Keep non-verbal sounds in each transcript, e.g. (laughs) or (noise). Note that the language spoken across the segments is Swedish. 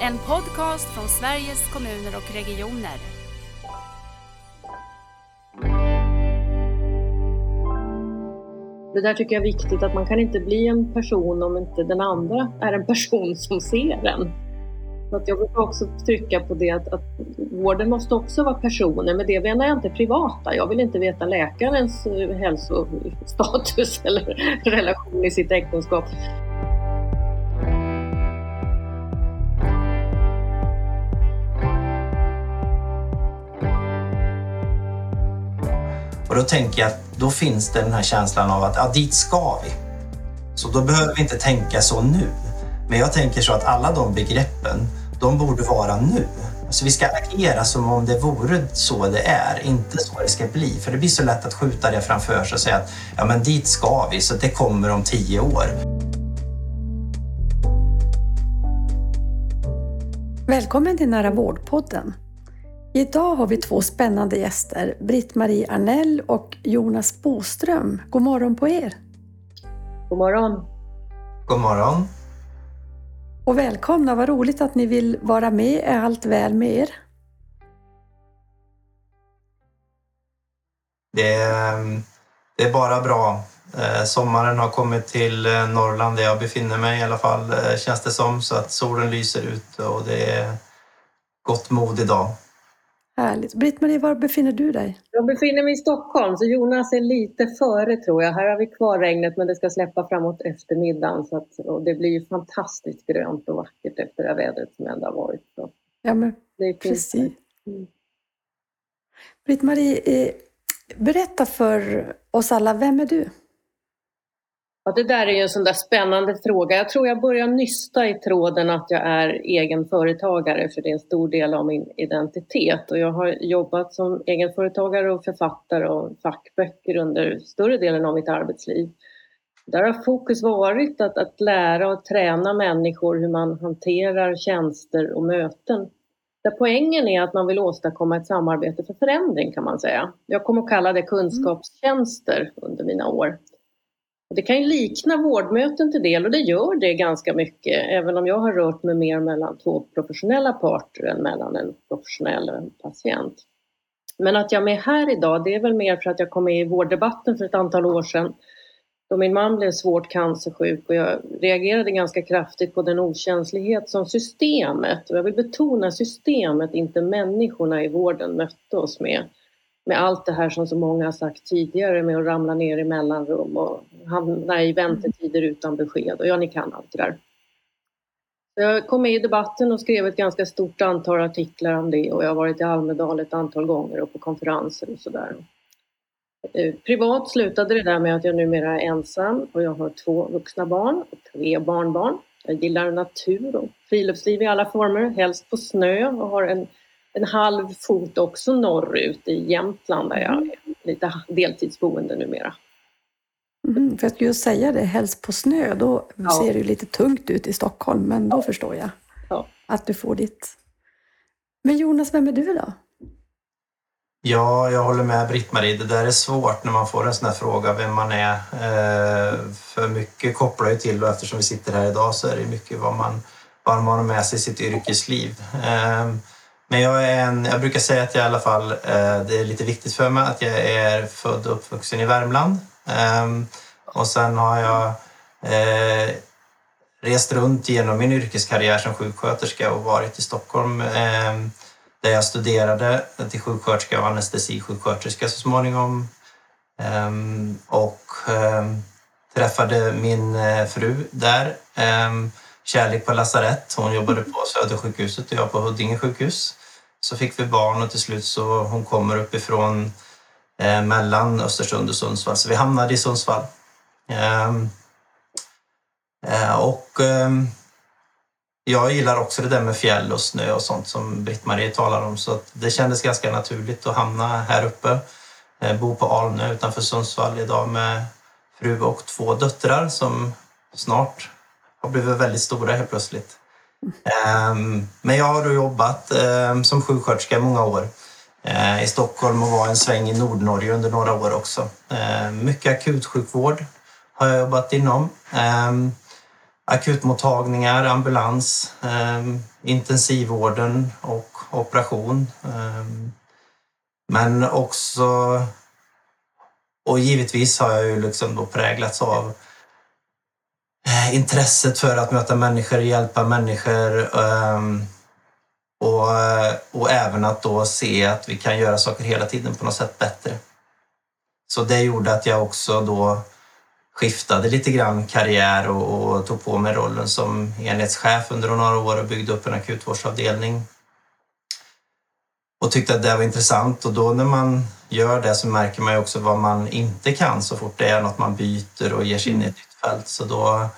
En podcast från Sveriges kommuner och regioner. Det där tycker jag är viktigt, att man kan inte bli en person om inte den andra är en person som ser en. Så att jag brukar också trycka på det att, att vården måste också vara personer. Med det menar jag inte privata. Jag vill inte veta läkarens eh, hälsostatus (laughs) eller relation i sitt äktenskap. Då tänker jag att då finns det den här känslan av att ja, dit ska vi. Så då behöver vi inte tänka så nu. Men jag tänker så att alla de begreppen, de borde vara nu. Alltså vi ska agera som om det vore så det är, inte så det ska bli. För det blir så lätt att skjuta det framför sig och säga att ja, men dit ska vi, så det kommer om tio år. Välkommen till Nära vårdpodden. Idag har vi två spännande gäster, Britt-Marie Arnell och Jonas Boström. God morgon på er! God morgon! God morgon! Och välkomna, vad roligt att ni vill vara med. Är allt väl med er? Det är, det är bara bra. Eh, sommaren har kommit till eh, Norrland där jag befinner mig i alla fall, eh, känns det som. Så att solen lyser ut och det är gott mod idag. Härligt. Britt-Marie, var befinner du dig? Jag befinner mig i Stockholm, så Jonas är lite före tror jag. Här har vi kvar regnet, men det ska släppa framåt eftermiddagen. Så att, och det blir ju fantastiskt grönt och vackert efter det här vädret som ändå har varit. Så. Ja, men precis. Mm. Britt-Marie, eh, berätta för oss alla, vem är du? Ja, det där är ju en sån där spännande fråga. Jag tror jag börjar nysta i tråden att jag är egen företagare för det är en stor del av min identitet. Och jag har jobbat som egenföretagare och författare och fackböcker under större delen av mitt arbetsliv. Där har fokus varit att, att lära och träna människor hur man hanterar tjänster och möten. Där poängen är att man vill åstadkomma ett samarbete för förändring kan man säga. Jag kommer att kalla det kunskapstjänster under mina år. Det kan ju likna vårdmöten till del och det gör det ganska mycket även om jag har rört mig mer mellan två professionella parter än mellan en professionell och en patient. Men att jag är med här idag det är väl mer för att jag kom med i vårddebatten för ett antal år sedan då min man blev svårt cancersjuk och jag reagerade ganska kraftigt på den okänslighet som systemet, och jag vill betona systemet, inte människorna i vården mötte oss med med allt det här som så många har sagt tidigare med att ramla ner i mellanrum och hamna i väntetider utan besked. Och ja, ni kan allt det där. Jag kom med i debatten och skrev ett ganska stort antal artiklar om det och jag har varit i Almedal ett antal gånger och på konferenser och sådär. Eh, privat slutade det där med att jag numera är ensam och jag har två vuxna barn och tre barnbarn. Jag gillar natur och friluftsliv i alla former, helst på snö och har en en halv fot också norrut i Jämtland där jag är lite deltidsboende numera. Mm, för jag skulle just säga det, helst på snö, då Ja. ser det ju lite tungt ut i Stockholm, men då förstår jag Ja. att du får ditt. Men Jonas, vem är du då? Ja, jag håller med Britt-Marie. Det där är svårt när man får en sån här fråga, vem man är. Eh, för mycket kopplar ju till, och eftersom vi sitter här idag, så är det mycket vad man, vad man har med sig i sitt yrkesliv. Men jag är en, jag brukar säga att jag i alla fall, eh, det är lite viktigt för mig att jag är född och uppvuxen i Värmland. Ehm, och sen har jag eh, rest runt genom min yrkeskarriär som sjuksköterska och varit i Stockholm ehm, där jag studerade till sjuksköterska och anestesisjuksköterska så småningom. Ehm, och träffade min eh, fru där. Kärlek på lasarett. Hon jobbade på Södersjukhuset och jag på Huddinge sjukhus. Så fick vi barn och till slut så hon kommer uppifrån eh, mellan Östersund och Sundsvall. Så vi hamnade i Sundsvall. Ehm, eh, och eh, jag gillar också det där med fjäll och snö och sånt som Britt-Marie talar om så att det kändes ganska naturligt att hamna här uppe. Eh, Bo på Alnö utanför Sundsvall idag med fru och två döttrar som snart har blivit väldigt stora helt plötsligt. Ehm, men jag har då jobbat ehm, som sjuksköterska i många år eh, i Stockholm och var en sväng i Nordnorge under några år också. Ehm, mycket akutsjukvård har jag jobbat inom. Akutmottagningar, ambulans, intensivvården och operation. Men också, och givetvis har jag ju liksom då präglats av Eh, intresset för att möta människor, hjälpa människor ehm, och, och även att då se att vi kan göra saker hela tiden på något sätt bättre. Så det gjorde att jag också då skiftade lite grann karriär och, och, tog på mig rollen som enhetschef under några år och byggde upp en akutvårdsavdelning. Och tyckte att det var intressant och då när man gör det så märker man ju också vad man inte kan så fort det är något man byter och ger sig in i ett fält. Så då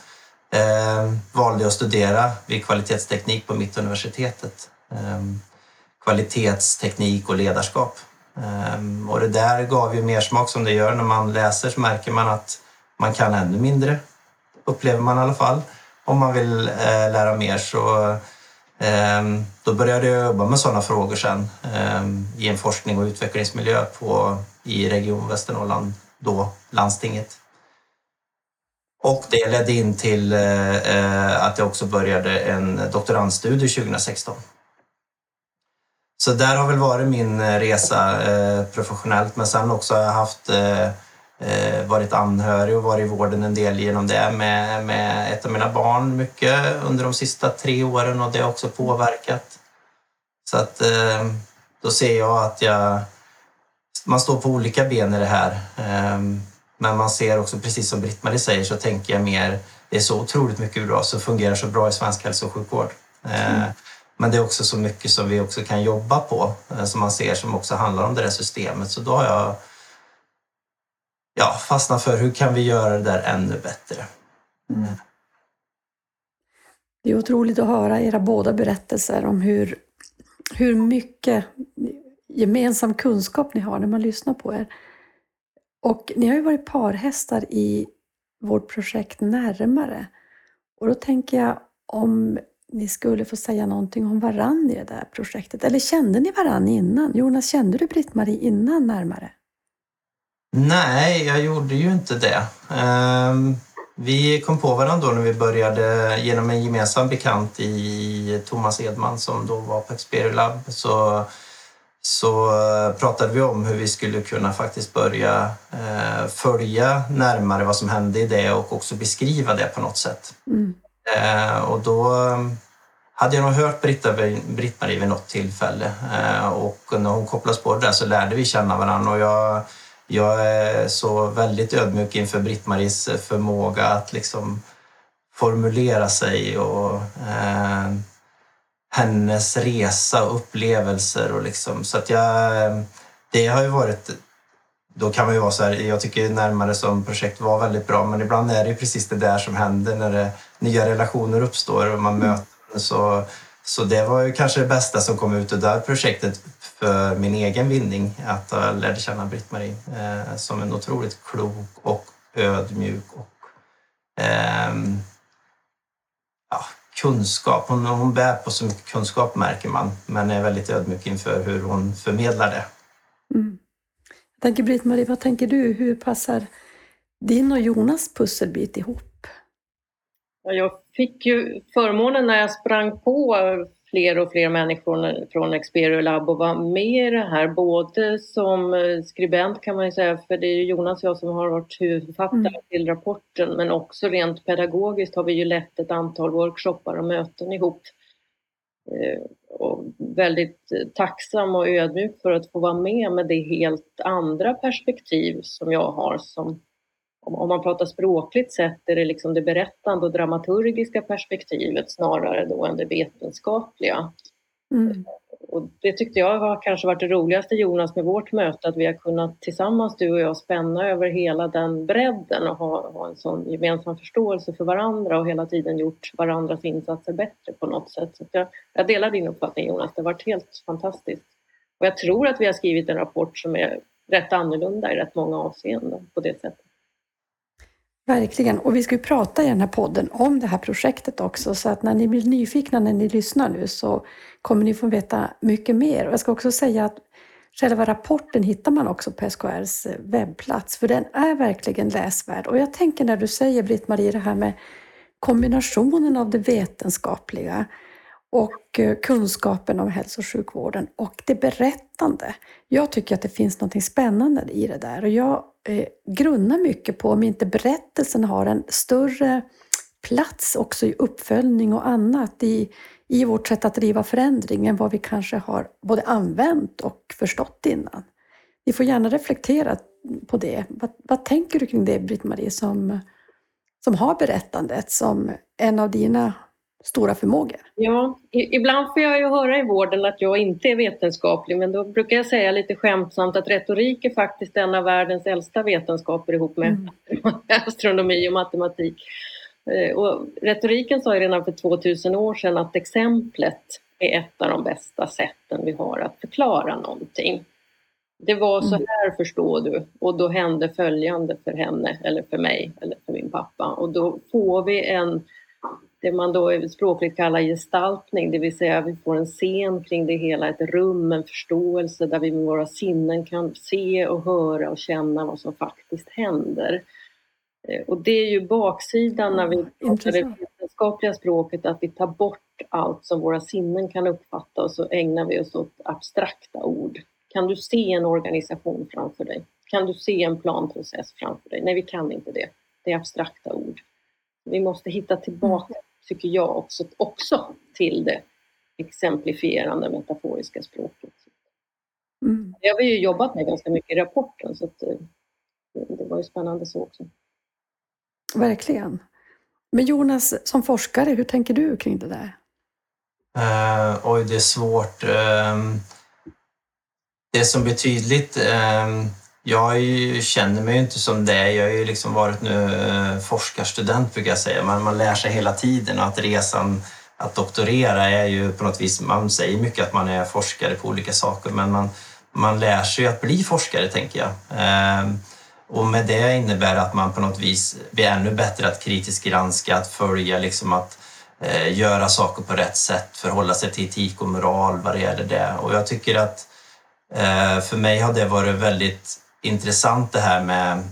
eh, valde jag att studera vid kvalitetsteknik på Mittuniversitetet. Eh, kvalitetsteknik och ledarskap. Eh, och det där gav ju mer smak som det gör när man läser så märker man att man kan ännu mindre, upplever man i alla fall. Om man vill eh, lära mer så eh, då började jag jobba med sådana frågor sen eh, i en forskning och utvecklingsmiljö på, i Region Västernorrland, då landstinget. Och det ledde in till eh, eh, att jag också började en doktorandstudie 2016. Så där har väl varit min eh, resa eh, professionellt men sen också har jag haft eh, eh, varit anhörig och varit i vården en del genom det med, med ett av mina barn mycket under de sista tre åren och det har också påverkat. Så att eh, då ser jag att jag, man står på olika ben i det här. Eh, men man ser också, precis som Britt-Marie säger, så tänker jag mer, det är så otroligt mycket bra som fungerar så bra i svensk hälso och sjukvård. Mm. Men det är också så mycket som vi också kan jobba på, eh, som man ser som också handlar om det där systemet. Så då har jag ja, fastna för hur kan vi göra det där ännu bättre. Mm. Det är otroligt att höra era båda berättelser om hur, hur mycket gemensam kunskap ni har när man lyssnar på er. Och ni har ju varit parhästar i vårt projekt Närmare. Och då tänker jag om ni skulle få säga någonting om varann i det där projektet. Eller kände ni varann innan? Jonas, kände du Britt-Marie innan Närmare? Nej, jag gjorde ju inte det. Ehm, vi kom på varandra då när vi började genom en gemensam bekant i Thomas Edman som då var på Experio Lab. Så, så pratade vi om hur vi skulle kunna faktiskt börja eh, följa närmare vad som hände i det och också beskriva det på något sätt. Mm. Ehm, och då hade jag nog hört Britt-Marie vid något tillfälle eh, och när hon kopplades på det där så lärde vi känna varandra och jag jag är så väldigt ödmjuk inför Britt-Maries förmåga att liksom formulera sig och eh, hennes resa och upplevelser. Och liksom, så att jag, det har ju varit... Då kan man ju vara så här, jag tycker närmare som projekt var väldigt bra men ibland är det precis det där som händer när det, nya relationer uppstår och man mm. möter så, så det var ju kanske det bästa som kom ut ur det där projektet för min egen vinning att jag lärde känna Britt-Marie eh, som en otroligt klok och ödmjuk och eh, kunskap. Hon, hon bär på så mycket kunskap märker man, men är väldigt ödmjuk inför hur hon förmedlar det. Mm. Jag tänker Britt-Marie, vad tänker du? Hur passar din och Jonas pusselbit ihop? Jag fick ju förmånen när jag sprang på fler och fler människor från Experio Lab och vara med i det här, både som eh, skribent kan man ju säga, för det är Jonas och jag som har varit huvudförfattare mm. till rapporten, men också rent pedagogiskt har vi ju lett ett antal workshoppar och möten ihop. Eh, och väldigt tacksam och ödmjuk för att få vara med med det helt andra perspektiv som jag har som om man pratar språkligt sett är det liksom det berättande och dramaturgiska perspektivet snarare då än det vetenskapliga. Mm. Och det tyckte jag har kanske varit det roligaste Jonas med vårt möte, att vi har kunnat tillsammans du och jag spänna över hela den bredden och ha, ha en sån gemensam förståelse för varandra och hela tiden gjort varandras insatser bättre på något sätt. Så jag, jag delar din uppfattning Jonas, det har varit helt fantastiskt. Och jag tror att vi har skrivit en rapport som är rätt annorlunda i rätt många avseenden på det sättet. Verkligen, och vi ska ju prata i den här podden om det här projektet också, så att när ni blir nyfikna när ni lyssnar nu så kommer ni få veta mycket mer. Och jag ska också säga att själva rapporten hittar man också på SKRs eh, webbplats, för den är verkligen läsvärd. Och jag tänker när du säger Britt-Marie det här med kombinationen av det vetenskapliga och eh, kunskapen om hälso och sjukvården och det berättande. Jag tycker att det finns något spännande i det där och jag eh, grunnar mycket på om inte berättelsen har en större plats också i uppföljning och annat i, i vårt sätt att driva förändring än vad vi kanske har både använt och förstått innan. Vi får gärna reflektera på det. Vad, vad tänker du kring det, Britt-Marie, som, som har berättandet som en av dina stora förmågor? Ja, ibland får jag ju höra i vården att jag inte är vetenskaplig men då brukar jag säga lite skämtsamt att retorik är faktiskt en av världens äldsta vetenskaper ihop med mm. (laughs) astronomi och matematik. Eh, och retoriken sa ju redan för 2000 år sedan att exemplet är ett av de bästa sätten vi har att förklara någonting. Det var så mm. här förstår du och då hände följande för henne eller för mig eller för min pappa och då får vi en det man då språkligt kallar gestaltning, det vill säga vi får en scen kring det hela, ett rum, en förståelse där vi med våra sinnen kan se och höra och känna vad som faktiskt händer. Eh, och det är ju baksidan när vi pratar det vetenskapliga språket, att vi tar bort allt som våra sinnen kan uppfatta och så ägnar vi oss åt abstrakta ord. Kan du se en organisation framför dig? Kan du se en planprocess framför dig? Nej, vi kan inte det. Det är abstrakta ord. Vi måste hitta tillbaka, tycker jag också, också till det exemplifierande metaforiska språket. Mm. Det har vi ju jobbat med ganska mycket i rapporten så att, eh, det var ju spännande så också. Verkligen. Men Jonas, som forskare, hur tänker du kring det där? Uh, oj, det är svårt. Uh, det som blir tydligt, uh, jag ju, känner mig ju inte som det. Jag har ju liksom varit nu eh, forskarstudent brukar jag säga. Man, man lär sig hela tiden och att resan att doktorera är ju på något vis, man säger mycket att man är forskare på olika saker men man, man lär sig att bli forskare tänker jag. Ehm, och med det innebär att man på något vis blir ännu bättre att kritiskt granska, att följa, liksom att eh, göra saker på rätt sätt, förhålla sig till etik och moral vad det gäller det. Och jag tycker att eh, för mig har det varit väldigt intressant det här med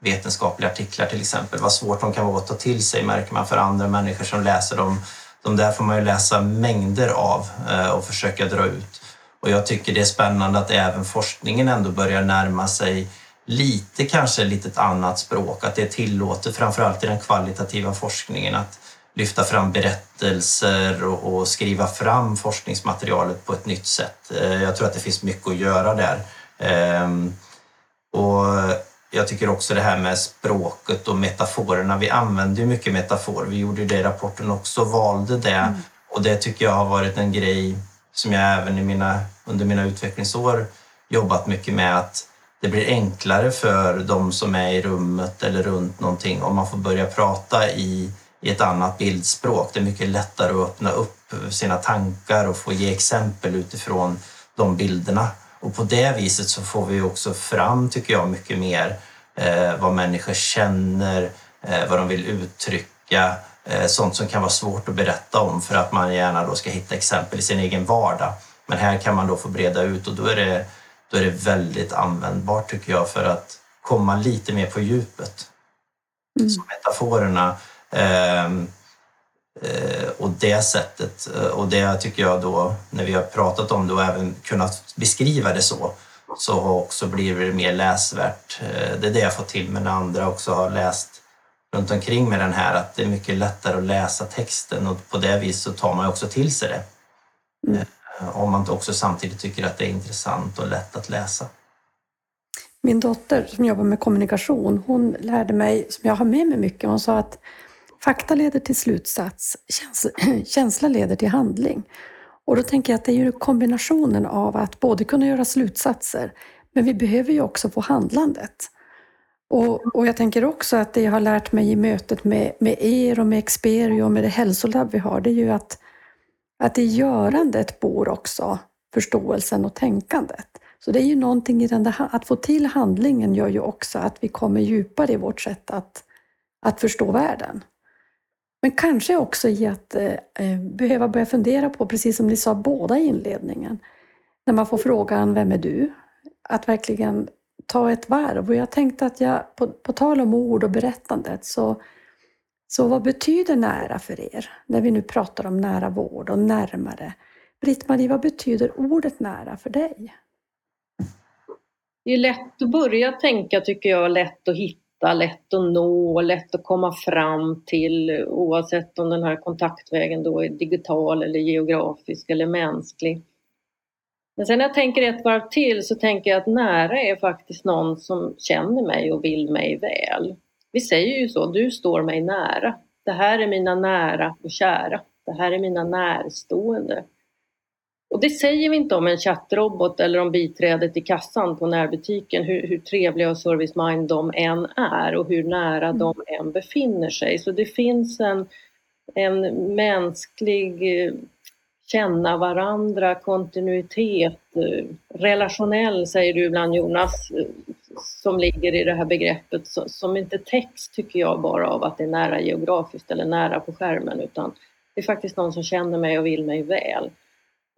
vetenskapliga artiklar till exempel. Vad svårt de kan vara att ta till sig märker man för andra människor som läser dem. De där får man ju läsa mängder av eh, och försöka dra ut. Och jag tycker det är spännande att även forskningen ändå börjar närma sig lite kanske lite ett annat språk, att det är tillåtet framförallt i den kvalitativa forskningen att lyfta fram berättelser och, och, skriva fram forskningsmaterialet på ett nytt sätt. Eh, jag tror att det finns mycket att göra där. Ehm, och jag tycker också det här med språket och metaforerna. Vi använder ju mycket metaforer. Vi gjorde det i rapporten också, valde det. Mm. Och det tycker jag har varit en grej som jag även i mina, under mina utvecklingsår jobbat mycket med att det blir enklare för de som är i rummet eller runt någonting om man får börja prata i, i ett annat bildspråk. Det är mycket lättare att öppna upp sina tankar och få ge exempel utifrån de bilderna. Och på det viset så får vi också fram, tycker jag, mycket mer eh, vad människor känner, eh, vad de vill uttrycka, eh, sånt som kan vara svårt att berätta om för att man gärna då ska hitta exempel i sin egen vardag. Men här kan man då få breda ut och då är det då är det väldigt användbart tycker jag för att komma lite mer på djupet. Mm. Så metaforerna eh, och det sättet eh, och det tycker jag då när vi har pratat om det och även kunnat beskriva det så så har också blivit mer läsvärt. Eh, det är det jag fått till mig när andra också har läst runt omkring med den här att det är mycket lättare att läsa texten och på det viset så tar man också till sig det. Mm. Eh, om man också samtidigt tycker att det är intressant och lätt att läsa. Min dotter som jobbar med kommunikation, hon lärde mig, som jag har med mig mycket, hon sa att fakta leder till slutsats, (clears throat) känsla leder till handling. Och då tänker jag att det är ju kombinationen av att både kunna göra slutsatser, men vi behöver ju också få handlandet. Och, och jag tänker också att det jag har lärt mig i mötet med, med er och med Experio och med det hälsolabb vi har, det är ju att att i görandet bor också förståelsen och tänkandet. Så det är ju någonting i den där, att få till handlingen gör ju också att vi kommer djupare i vårt sätt att, att förstå världen. Men kanske också i att eh, eh, behöva börja fundera på, precis som ni sa båda i inledningen, när man får frågan Vem är du? Att verkligen ta ett varv. Och jag tänkte att jag, på, på tal om ord och berättandet, så Så vad betyder nära för er? När vi nu pratar om nära vård och närmare. Britt-Marie, vad betyder ordet nära för dig? Det är lätt att börja tänka tycker jag, lätt att hitta, lätt att nå, lätt att komma fram till oavsett om den här kontaktvägen då är digital eller geografisk eller mänsklig. Men sen när jag tänker ett varv till så tänker jag att nära är faktiskt någon som känner mig och vill mig väl. Vi säger ju så, du står mig nära. Det här är mina nära och kära. Det här är mina närstående. Och det säger vi inte om en chattrobot eller om biträdet i kassan på närbutiken, hur, hur trevliga och service-mind de än är och hur nära mm. de än befinner sig. Så det finns en, en mänsklig eh, känna varandra, kontinuitet, eh, relationell säger du ibland Jonas, eh, som ligger i det här begreppet som inte täcks tycker jag bara av att det är nära geografiskt eller nära på skärmen utan det är faktiskt någon som känner mig och vill mig väl.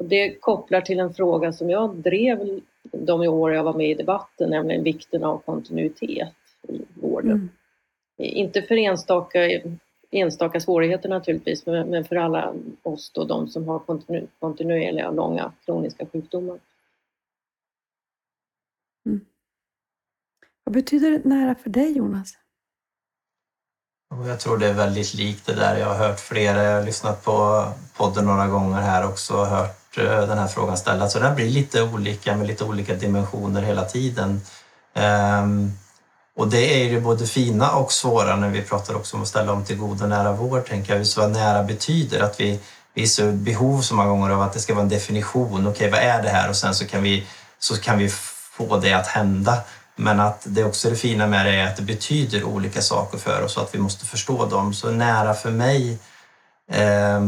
Och det kopplar till en fråga som jag drev de år jag var med i debatten, nämligen vikten av kontinuitet i vården. Mm. Inte för enstaka, enstaka svårigheter naturligtvis, men för alla oss då, de som har kontinu, kontinuerliga och långa kroniska sjukdomar. Mm. Vad betyder det nära för dig, Jonas? Jag tror det är väldigt likt det där. Jag har hört flera, jag har lyssnat på podden några gånger här också och hört Eh, den här frågan ställas. Så den blir lite olika med lite olika dimensioner hela tiden. Ehm, och det är ju både fina och svåra när vi pratar också om att ställa om till god och nära vård, tänker jag. Just vad nära betyder. Att vi, vi är så behov så många gånger av att det ska vara en definition. Okej, okay, vad är det här? Och sen så kan vi, så kan vi få det att hända. Men att det också det fina med det är att det betyder olika saker för oss och att vi måste förstå dem. Så nära för mig eh,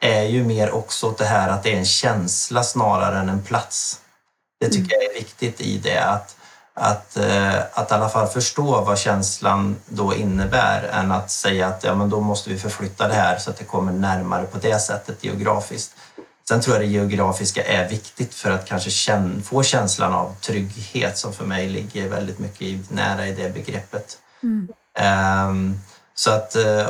är ju mer också det här att det är en känsla snarare än en plats. Det tycker jag är viktigt i det, att, att, eh, att i alla fall förstå vad känslan då innebär än att säga att ja, men då måste vi förflytta det här så att det kommer närmare på det sättet geografiskt. Sen tror jag det geografiska är viktigt för att kanske känna, få känslan av trygghet som för mig ligger väldigt mycket nära i det begreppet. Mm. Um, så att, eh,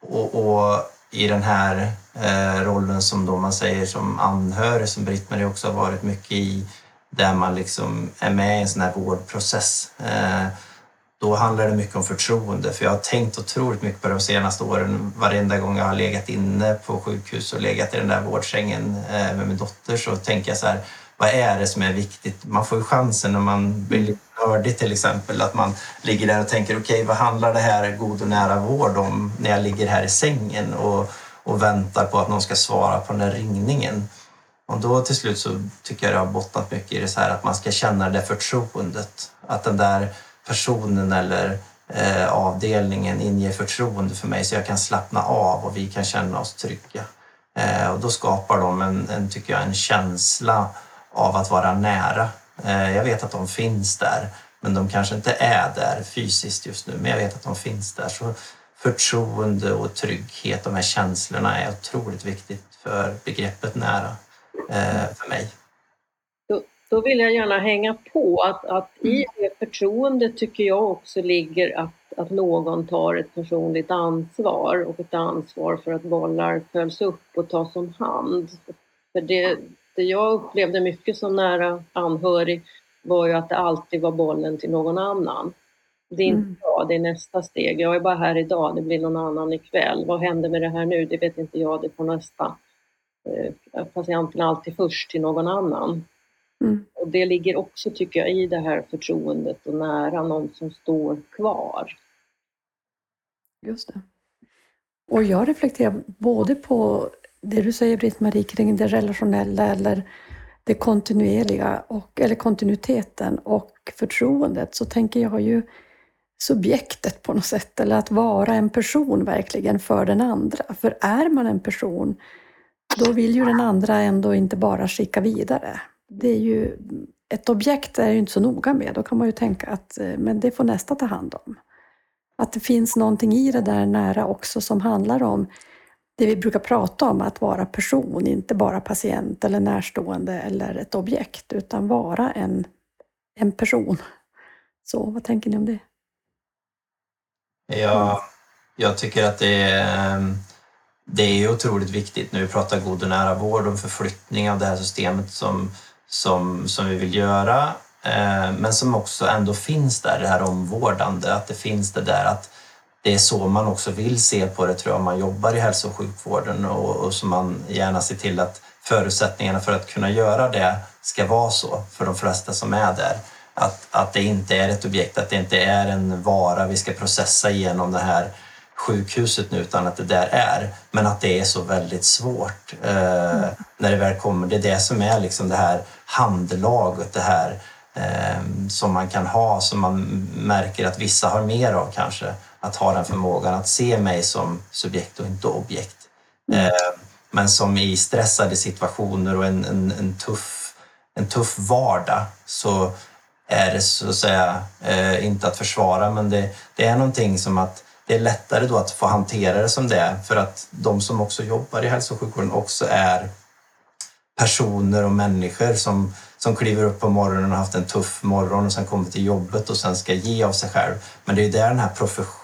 och, och i den här eh, rollen som då man säger som anhörig, som Britt-Marie också har varit mycket i, där man liksom är med i en sån här vårdprocess. Eh, då handlar det mycket om förtroende, för jag har tänkt otroligt mycket på det de senaste åren. Varenda gång jag har legat inne på sjukhus och legat i den där vårdsängen eh, med min dotter så tänker jag så här, vad är det som är viktigt? Man får ju chansen när man blir lite till exempel, att man ligger där och tänker okej, okay, vad handlar det här god och nära vård om när jag ligger här i sängen och, och väntar på att någon ska svara på den där ringningen? Och då till slut så tycker jag det har bottnat mycket i det så här att man ska känna det förtroendet. Att den där personen eller eh, avdelningen inger förtroende för mig så jag kan slappna av och vi kan känna oss trygga. Eh, och då skapar de en, en, tycker jag, en känsla av att vara nära. Eh, jag vet att de finns där, men de kanske inte är där fysiskt just nu, men jag vet att de finns där. Så förtroende och trygghet, de här känslorna är otroligt viktigt för begreppet nära eh, för mig. Då, då vill jag gärna hänga på att, att i mm. det förtroendet tycker jag också ligger att, att någon tar ett personligt ansvar och ett ansvar för att bollar följs upp och tas om hand. För det, det jag upplevde mycket som nära anhörig var ju att det alltid var bollen till någon annan. Det är inte mm. jag, det är nästa steg. Jag är bara här idag, det blir någon annan ikväll. Vad händer med det här nu? Det vet inte jag, det får nästa. Eh, patienten är alltid först till någon annan. Mm. Och det ligger också, tycker jag, i det här förtroendet och nära någon som står kvar. Just det. Och jag reflekterar både på det du säger Britt-Marie kring det relationella eller det kontinuerliga och, eller kontinuiteten och förtroendet så tänker jag ju subjektet på något sätt eller att vara en person verkligen för den andra. För är man en person då vill ju den andra ändå inte bara skicka vidare. Det är ju, ett objekt är ju inte så noga med, då kan man ju tänka att eh, men det får nästa ta hand om. Att det finns någonting i det där nära också som handlar om det vi brukar prata om, att vara person, inte bara patient eller närstående eller ett objekt, utan vara en, en person. Så vad tänker ni om det? Ja, Jag tycker att det är, det är otroligt viktigt när vi pratar god och nära vård och förflyttning av det här systemet som, som, som vi vill göra. Eh, men som också ändå finns där, det här omvårdande, att det finns det där att det är så man också vill se på det tror jag om man jobbar i hälso och sjukvården och, och så man gärna ser till att förutsättningarna för att kunna göra det ska vara så för de flesta som är där. Att, att det inte är ett objekt, att det inte är en vara vi ska processa igenom det här sjukhuset nu utan att det där är. Men att det är så väldigt svårt eh, mm. när det väl kommer. Det är det som är liksom det här handlaget, det här eh, som man kan ha som man märker att vissa har mer av kanske. Att ha den förmågan att se mig som subjekt och inte objekt. Mm. Eh, men som i stressade situationer och en, en, en, tuff, en tuff vardag så är det så att säga eh, inte att försvara men det, det är någonting som att det är lättare då att få hantera det som det är för att de som också jobbar i hälso och sjukvården också är personer och människor som, som kliver upp på morgonen och har haft en tuff morgon och sen kommer till jobbet och sen ska ge av sig själv. Men det är där den här professionen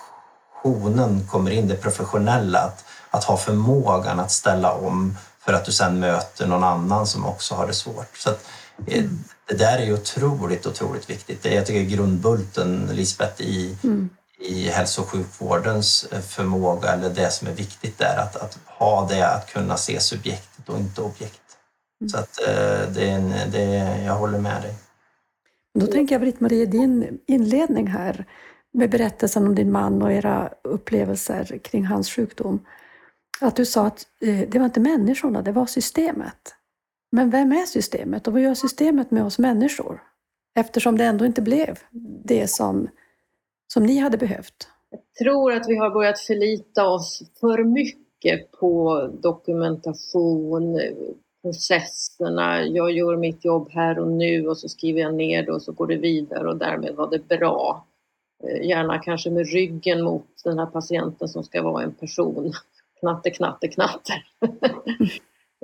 kommer in, det professionella, att, att ha förmågan att ställa om för att du sen möter någon annan som också har det svårt. Så att, eh, det där är ju otroligt, otroligt viktigt. Det är, jag tycker grundbulten, Lisbeth, i, mm i hälso och sjukvårdens eh, förmåga eller det som är viktigt där, att, att ha det att kunna se subjektet och inte objekt. Mm. Så att eh, det, det, jag håller med dig. Då tänker jag Britt-Marie, din inledning här med berättelsen om din man och era upplevelser kring hans sjukdom. Att du sa att eh, det var inte människorna, det var systemet. Men vem är systemet och vad gör systemet med oss människor? Eftersom det ändå inte blev det som som ni hade behövt? Jag tror att vi har börjat förlita oss för mycket på dokumentation, processerna. Jag gör mitt jobb här och nu och så skriver jag ner det och så går det vidare och därmed var det bra. Eh, gärna kanske med ryggen mot den här patienten som ska vara en person. (laughs) Knatte, knatte, knatte. (laughs)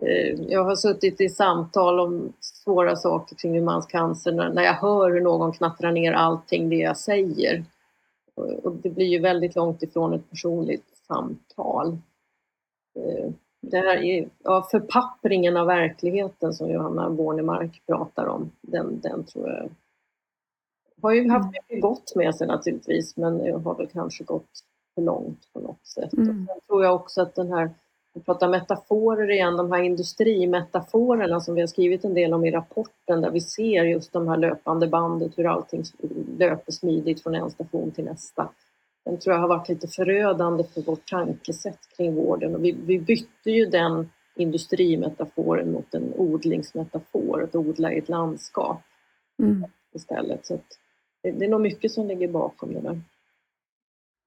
Eh, jag har suttit i samtal om svåra saker kring mans cancer när jag hör hur någon knattrar ner allting det jag säger. Och det blir ju väldigt långt ifrån ett personligt samtal. Eh, det här är, ja, förpappringen av verkligheten som Johanna Bornemark pratar om, den, den tror jag har ju haft mm. mycket gott med sig naturligtvis men har väl kanske gått för långt på något sätt. Mm. Och sen tror jag också att den här vi pratar metaforer igen, de här industrimetaforerna som vi har skrivit en del om i rapporten där vi ser just de här löpande bandet, hur allting löper smidigt från en station till nästa. Den tror jag har varit lite förödande för vårt tankesätt kring vården och vi, vi bytte ju den industrimetaforen mot en odlingsmetafor, att odla i ett landskap mm. istället. Så det, det är nog mycket som ligger bakom det där.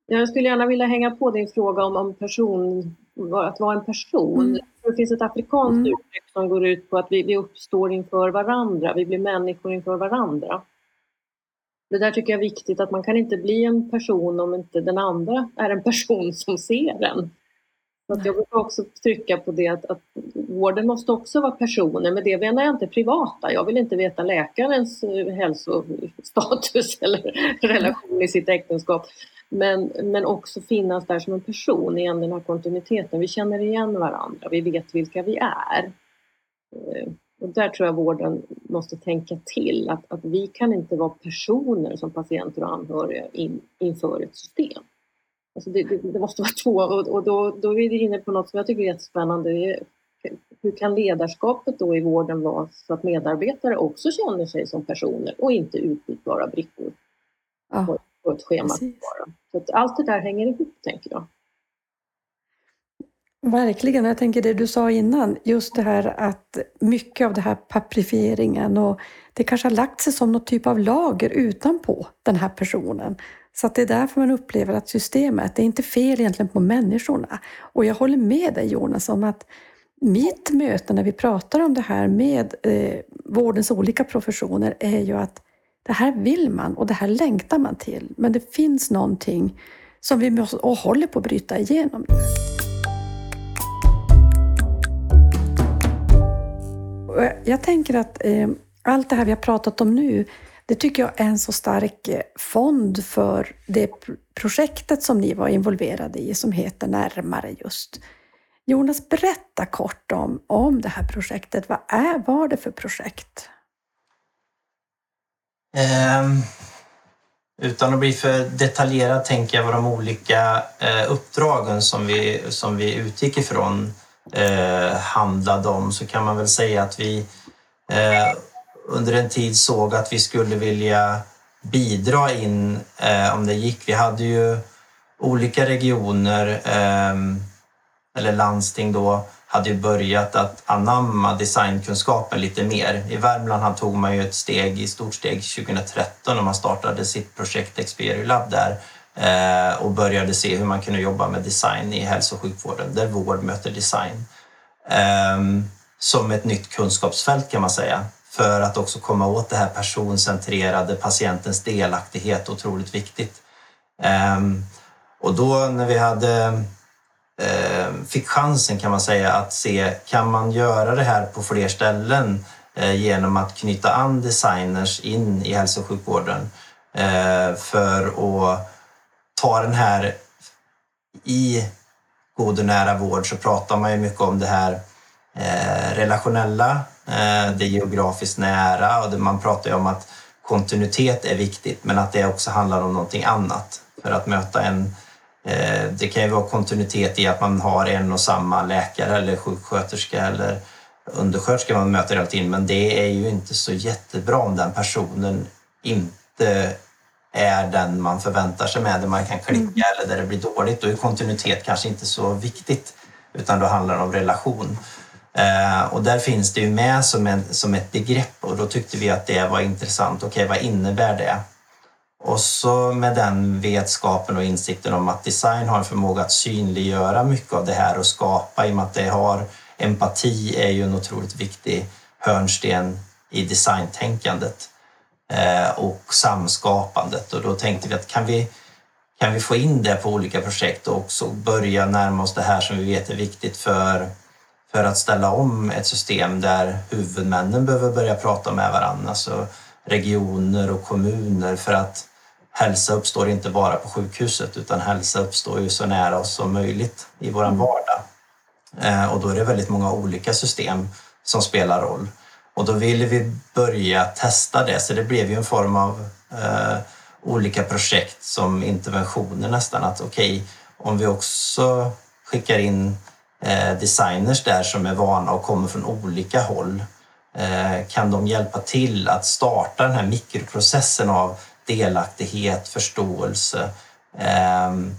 Jag skulle gärna vilja hänga på din fråga om, om person, att vara en person. Mm. Det finns ett afrikanskt mm. uttryck som går ut på att vi, vi uppstår inför varandra, vi blir människor inför varandra. Det där tycker jag är viktigt, att man kan inte bli en person om inte den andra är en person som ser en. Så att jag vill också trycka på det att, att vården måste också vara personer. Med det menar jag inte privata. Jag vill inte veta läkarens eh, hälsostatus (laughs) eller relation i sitt äktenskap. Men, men också finnas där som en person, igen den här kontinuiteten. Vi känner igen varandra, vi vet vilka vi är. Eh, och där tror jag vården måste tänka till att, att vi kan inte vara personer som patienter och anhöriga in, inför ett system. Alltså det, det, måste vara två och, och då, då är vi inne på något som jag tycker är jättespännande. Hur kan ledarskapet då i vården vara så att medarbetare också känner sig som personer och inte utbytbara brickor ja, på, på ett schema? Så att allt det där hänger ihop, tänker jag. Verkligen. Jag tänker det du sa innan, just det här att mycket av det här paprifieringen och det kanske har lagt sig som någon typ av lager utanpå den här personen. Så att det är därför man upplever att systemet, det är inte fel egentligen på människorna. Och jag håller med dig Jonas om att mitt möte när vi pratar om det här med eh, vårdens olika professioner är ju att det här vill man och det här längtar man till. Men det finns någonting som vi måste, och håller på att bryta igenom. Jag tänker att eh, allt det här vi har pratat om nu, det tycker jag är en så stark eh, fond för det projektet som ni var involverade i som heter Närmare just. Jonas, berätta kort om, om det här projektet. Vad är, var det för projekt? Um, utan att bli för detaljerad tänker jag vad de olika uh, uppdragen som vi, som vi utgick ifrån uh, handlade om så kan man väl säga att vi uh, under en tid såg att vi skulle vilja bidra in eh, om det gick. Vi hade ju olika regioner eh, eller landsting då hade ju börjat att anamma designkunskapen lite mer. I Värmland tog man ju ett steg, i stort steg 2013 när man startade sitt projekt Experiolab där eh, och började se hur man kunde jobba med design i hälso och sjukvården, där vård möter design. Ehm, som ett nytt kunskapsfält kan man säga för att också komma åt det här personcentrerade, patientens delaktighet, otroligt viktigt. Ehm, och då när vi hade ehm, fick chansen kan man säga att se, kan man göra det här på fler ställen eh, genom att knyta an designers in i hälso och sjukvården eh, för att ta den här i god och nära vård så pratar man ju mycket om det här eh, relationella, det geografiskt nära och man pratar ju om att kontinuitet är viktigt men att det också handlar om någonting annat. För att möta en Eh, det kan ju vara kontinuitet i att man har en och samma läkare eller sjuksköterska eller undersköterska man möter hela tiden, men det är ju inte så jättebra om den personen inte är den man förväntar sig med, där man kan klicka mm. eller där det blir dåligt. Då är kontinuitet kanske inte så viktigt, utan då handlar det om relation. Eh, och där finns det ju med som, en, som ett begrepp och då tyckte vi att det var intressant. Okej, okay, vad innebär det? Och så med den vetskapen och insikten om att design har en förmåga att synliggöra mycket av det här och skapa i och med att det har empati är ju en otroligt viktig hörnsten i designtänkandet eh, och samskapandet. Och då tänkte vi att kan vi, kan vi få in det på olika projekt och också börja närma oss det här som vi vet är viktigt för, för att ställa om ett system där huvudmännen behöver börja prata med varandra, alltså regioner och kommuner för att hälsa uppstår inte bara på sjukhuset utan hälsa uppstår ju så nära oss som möjligt i vår mm. vardag. Eh, och då är det väldigt många olika system som spelar roll. Och då ville vi börja testa det, så det blev ju en form av eh, olika projekt som interventioner nästan. Att okej, okay, om vi också skickar in Eh, designers där som är vana och kommer från olika håll, eh, kan de hjälpa till att starta den här mikroprocessen av delaktighet, förståelse ehm,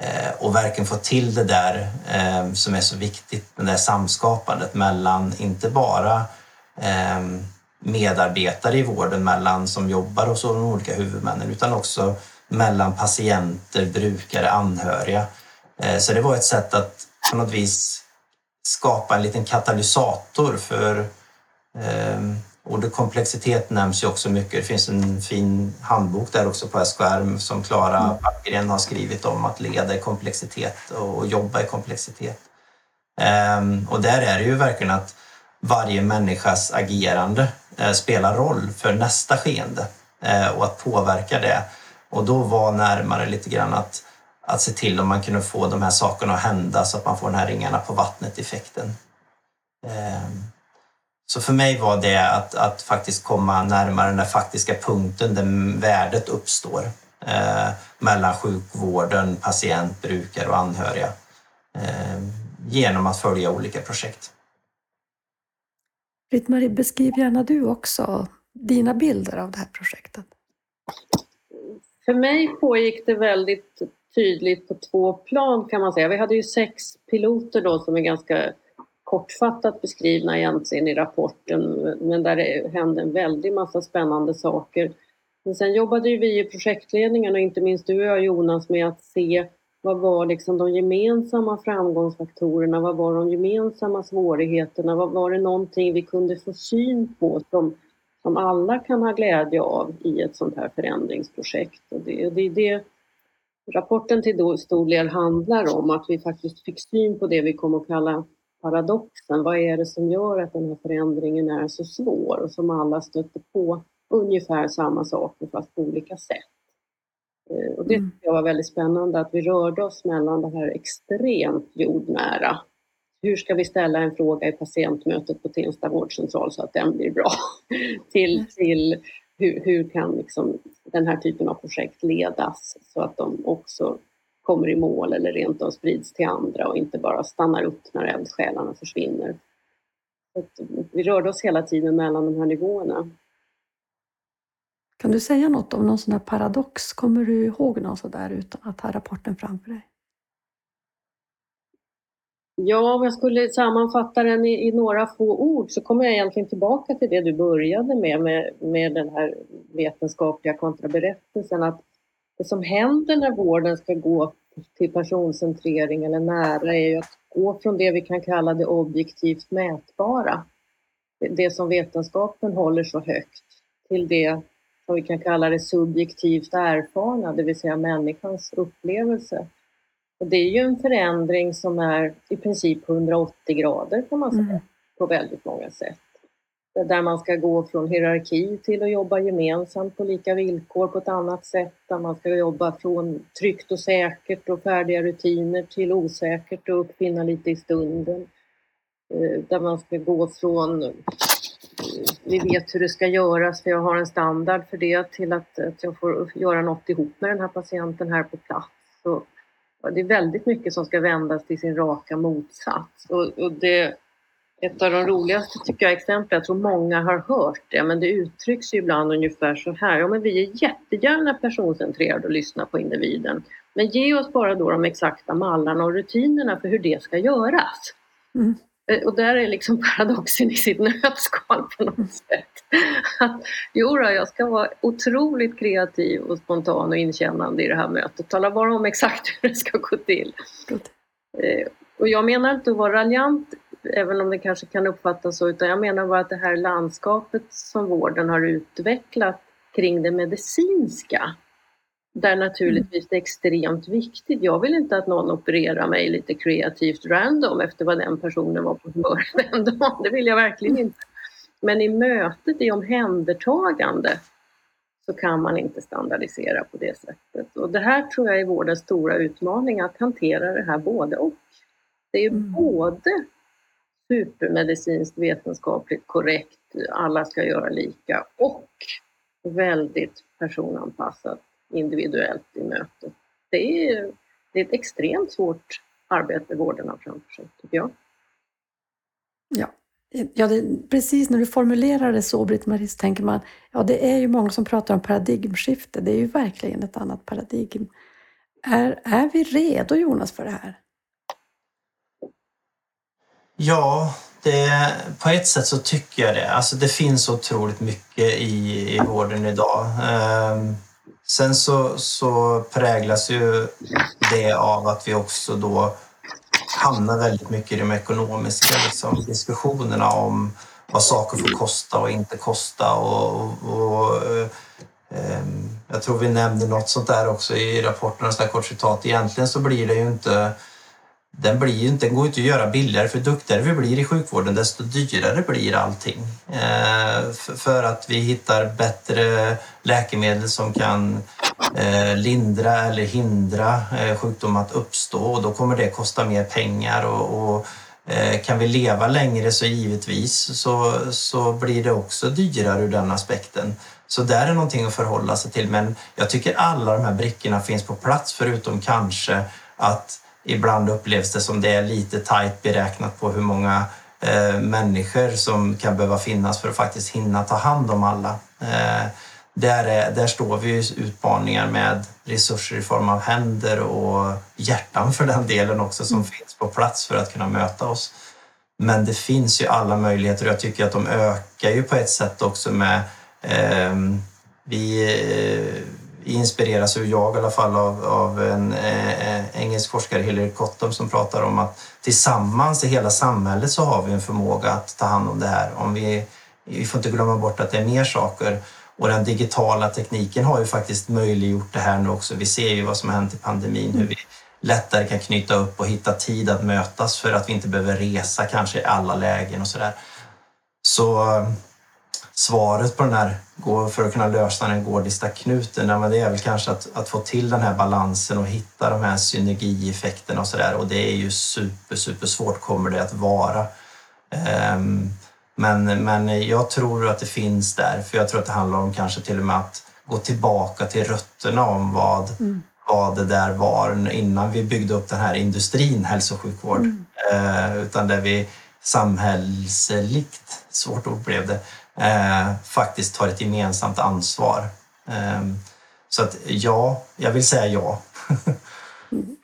eh, och verkligen få till det där ehm, som är så viktigt, det där samskapandet mellan inte bara ehm, medarbetare i vården mellan som jobbar hos de olika huvudmännen utan också mellan patienter, brukare, anhöriga. Så det var ett sätt att på något vis skapa en liten katalysator för ehm, Ordet komplexitet nämns ju också mycket. Det finns en fin handbok där också på SKR som Klara Backgren har skrivit om att leda i komplexitet och jobba i komplexitet. Ehm, och där är det ju verkligen att varje människas agerande eh, spelar roll för nästa skeende eh, och att påverka det. Och då var närmare lite grann att, att se till om man kunde få de här sakerna att hända så att man får den här ringarna på vattnet-effekten. Ehm, så för mig var det att, att faktiskt komma närmare den där faktiska punkten där värdet uppstår eh, mellan sjukvården, patient, brukare och anhöriga eh, genom att följa olika projekt. Britt-Marie, beskriv gärna du också dina bilder av det här projektet. För mig pågick det väldigt tydligt på två plan kan man säga. Vi hade ju sex piloter då som är ganska kortfattat beskrivna egentligen i rapporten men där det hände en väldig massa spännande saker. Men sen jobbade ju vi i projektledningen och inte minst du och jag Jonas med att se vad var liksom de gemensamma framgångsfaktorerna, vad var de gemensamma svårigheterna, vad var det någonting vi kunde få syn på som, som alla kan ha glädje av i ett sånt här förändringsprojekt. Och det, det, det rapporten till stor del handlar om, att vi faktiskt fick syn på det vi kommer att kalla paradoxen. Vad är det som gör att den här förändringen är så svår och som alla stöter på ungefär samma saker fast på olika sätt. Eh, och det mm. tycker jag var väldigt spännande att vi rörde oss mellan det här extremt jordnära. Hur ska vi ställa en fråga i patientmötet på Tensta vårdcentral så att den blir bra? (laughs) till, till hur, hur kan liksom den här typen av projekt ledas så att de också kommer i mål eller rent av sprids till andra och inte bara stannar upp när eldsjälarna försvinner. vi rörde oss hela tiden mellan de här nivåerna. Kan du säga något om någon sån här paradox? Kommer du ihåg någon sån där utan att ha rapporten framför dig? Ja, om jag skulle sammanfatta den i, i, några få ord så kommer jag egentligen tillbaka till det du började med, med, med den här vetenskapliga kontraberättelsen. Att det som händer när vården ska gå till personcentrering eller nära är ju att gå från det vi kan kalla det objektivt mätbara, det som vetenskapen håller så högt, till det som vi kan kalla det subjektivt erfarna, det vill säga människans upplevelse. Och det är ju en förändring som är i princip 180 grader kan man säga, mm. på väldigt många sätt. Där man ska gå från hierarki till att jobba gemensamt på lika villkor på ett annat sätt. Där man ska jobba från tryggt och säkert och färdiga rutiner till osäkert och uppfinna lite i stunden. Eh, där man ska gå från vi vet hur det ska göras för jag har en standard för det till att, att jag får göra något ihop med den här patienten här på plats. Så, det är väldigt mycket som ska vändas till sin raka motsats. Och, och det, ett av de roligaste tycker jag exempel, jag tror många har hört det, men det uttrycks ju ibland ungefär så här. Ja, men vi är jättegärna personcentrerade och lyssnar på individen. Men ge oss bara då de exakta mallarna och rutinerna för hur det ska göras. Mm. Eh, och där är liksom paradoxen i sitt (laughs) nötskal på något sätt. Att, jo då, jag ska vara otroligt kreativ och spontan och inkännande i det här mötet. Tala bara om exakt (laughs) hur det ska gå till. Eh, och jag menar inte att vara raljant, även om det kanske kan uppfattas så, utan jag menar bara att det här landskapet som vården har utvecklat kring det medicinska där naturligtvis det är extremt viktigt. Jag vill inte att någon opererar mig lite kreativt random efter vad den personen var på humör (laughs) den dagen. Det vill jag verkligen inte. Men i mötet, i omhändertagande, så kan man inte standardisera på det sättet. Och det här tror jag är vårdens stora utmaning, att hantera det här både och. Det är mm. både supermedicinskt vetenskapligt korrekt, alla ska göra lika, och väldigt personanpassat individuellt i mötet. Det är, det är ett extremt svårt arbete vården har framför sig, tycker jag. Ja, ja det, precis när du formulerar det så, Britt-Marie, så tänker man ja, det är ju många som pratar om paradigmskifte. Det är ju verkligen ett annat paradigm. Är, är vi redo, Jonas, för det här? Ja, det, på ett sätt så tycker jag det. Alltså det finns otroligt mycket i, i vården idag. Um, Sen så, så präglas ju det av att vi också då hamnar väldigt mycket i de ekonomiska liksom, diskussionerna om vad saker får kosta och inte kosta. Och, och, och eh, ehm, jag tror vi nämnde något sånt där också i rapporten, så kort citat. Egentligen så blir det ju inte den, blir ju inte, den går inte att göra billigare för duktigare vi blir i sjukvården desto dyrare blir allting. Eh, för att vi hittar bättre läkemedel som kan eh, lindra eller hindra eh, sjukdom att uppstå och då kommer det kosta mer pengar och, och eh, kan vi leva längre så givetvis så, så blir det också dyrare ur den aspekten. Så där är någonting att förhålla sig till men jag tycker alla de här brickorna finns på plats förutom kanske att ibland upplevs det som det är lite tajt beräknat på hur många eh, människor som kan behöva finnas för att faktiskt hinna ta hand om alla. Eh, där, är, där står vi utmaningar med resurser i form av händer och hjärtan för den delen också som mm. finns på plats för att kunna möta oss. Men det finns ju alla möjligheter och jag tycker att de ökar ju på ett sätt också med eh, vi, inspireras jag i alla fall av, av en eh, engelsk forskare, Hilary Cottom, som pratar om att tillsammans i hela samhället så har vi en förmåga att ta hand om det här. Om vi, vi får inte glömma bort att det är mer saker och den digitala tekniken har ju faktiskt möjliggjort det här nu också. Vi ser ju vad som har hänt i pandemin, hur vi lättare kan knyta upp och hitta tid att mötas för att vi inte behöver resa kanske i alla lägen och sådär. Så eh, svaret på den här, för att kunna lösa den gordiska knuten, det är väl kanske att, att få till den här balansen och hitta de här synergieffekterna och sådär. Och det är ju super, super svårt kommer det att vara. Um, men, men jag tror att det finns där, för jag tror att det handlar om kanske till och med att gå tillbaka till rötterna om vad, mm. vad det där var innan vi byggde upp den här industrin hälso och sjukvård. Mm. Uh, utan där vi samhällsligt, svårt ord blev det, eh, faktiskt tar ett gemensamt ansvar. Eh, så att ja, jag vill säga ja. (laughs)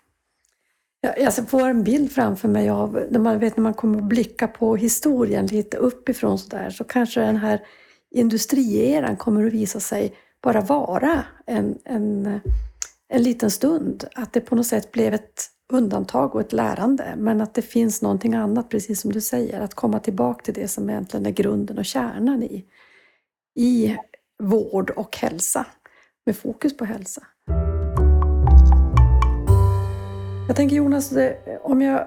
Jag får en bild framför mig av när man, vet, när man kommer att blicka på historien lite uppifrån så där, så kanske den här industrieran kommer att visa sig bara vara en, en, en liten stund. Att det på något sätt blev ett undantag och ett lärande, men att det finns någonting annat, precis som du säger, att komma tillbaka till det som egentligen är grunden och kärnan i, i vård och hälsa, med fokus på hälsa. Jag tänker Jonas, om jag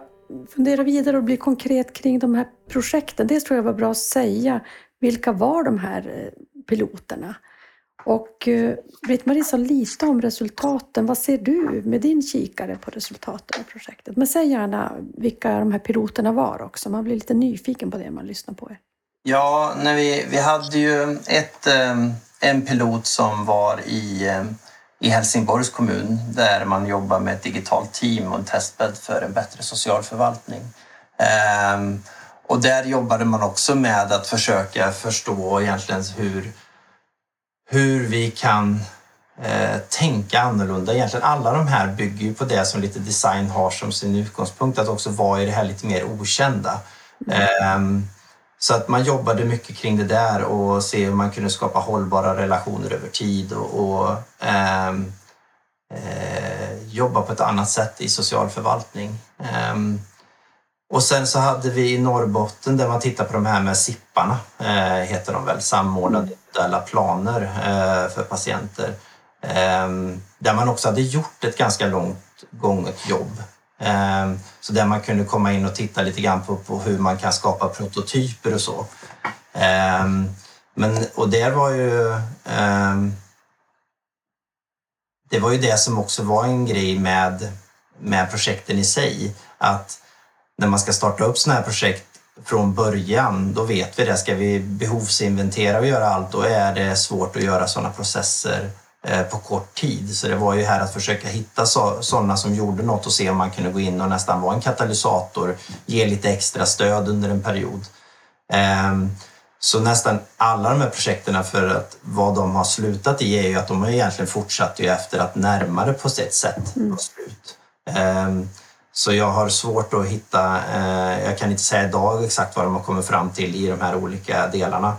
funderar vidare och blir konkret kring de här projekten. Dels tror jag var bra att säga. Vilka var de här eh, piloterna? Och eh, Britt-Marie sa lite om resultaten. Vad ser du med din kikare på resultaten av projektet? Men säg gärna vilka de här piloterna var också. Man blir lite nyfiken på det man lyssnar på er. Ja, när vi, vi hade ju ett, eh, en pilot som var i, i Helsingborgs kommun där man jobbar med ett digitalt team och en testbädd för en bättre social förvaltning. Ehm, och där jobbade man också med att försöka förstå egentligen hur hur vi kan eh, tänka annorlunda. Egentligen alla de här bygger ju på det som lite design har som sin utgångspunkt, att också vara i det här lite mer okända. Mm. Eh, så att man jobbade mycket kring det där och se hur man kunde skapa hållbara relationer över tid och, och ehm, eh, jobba på ett annat sätt i social förvaltning. Ehm, och sen så hade vi i Norrbotten där man tittar på de här med SIPparna, eh, heter de väl, samordnade individuella planer eh, för patienter. Eh, där man också hade gjort ett ganska långt gånget jobb. Ehm, så där man kunde komma in och titta lite grann på, på hur man kan skapa prototyper och så. Ehm, men, och det var ju ehm, det var ju det som också var en grej med, med projekten i sig. Att när man ska starta upp sådana här projekt från början, då vet vi det. Ska vi behovsinventera och göra allt, då är det svårt att göra sådana processer på kort tid. Så det var ju här att försöka hitta sådana som gjorde något och se om man kunde gå in och nästan vara en katalysator, ge lite extra stöd under en period. Ehm, så nästan alla de här projekten, för att vad de har slutat i är ju att de har egentligen fortsatt ju efter att närmare på sitt sätt var slut. Mm. Så jag har svårt att hitta, eh, jag kan inte säga idag exakt vad de har kommit fram till i de här olika delarna.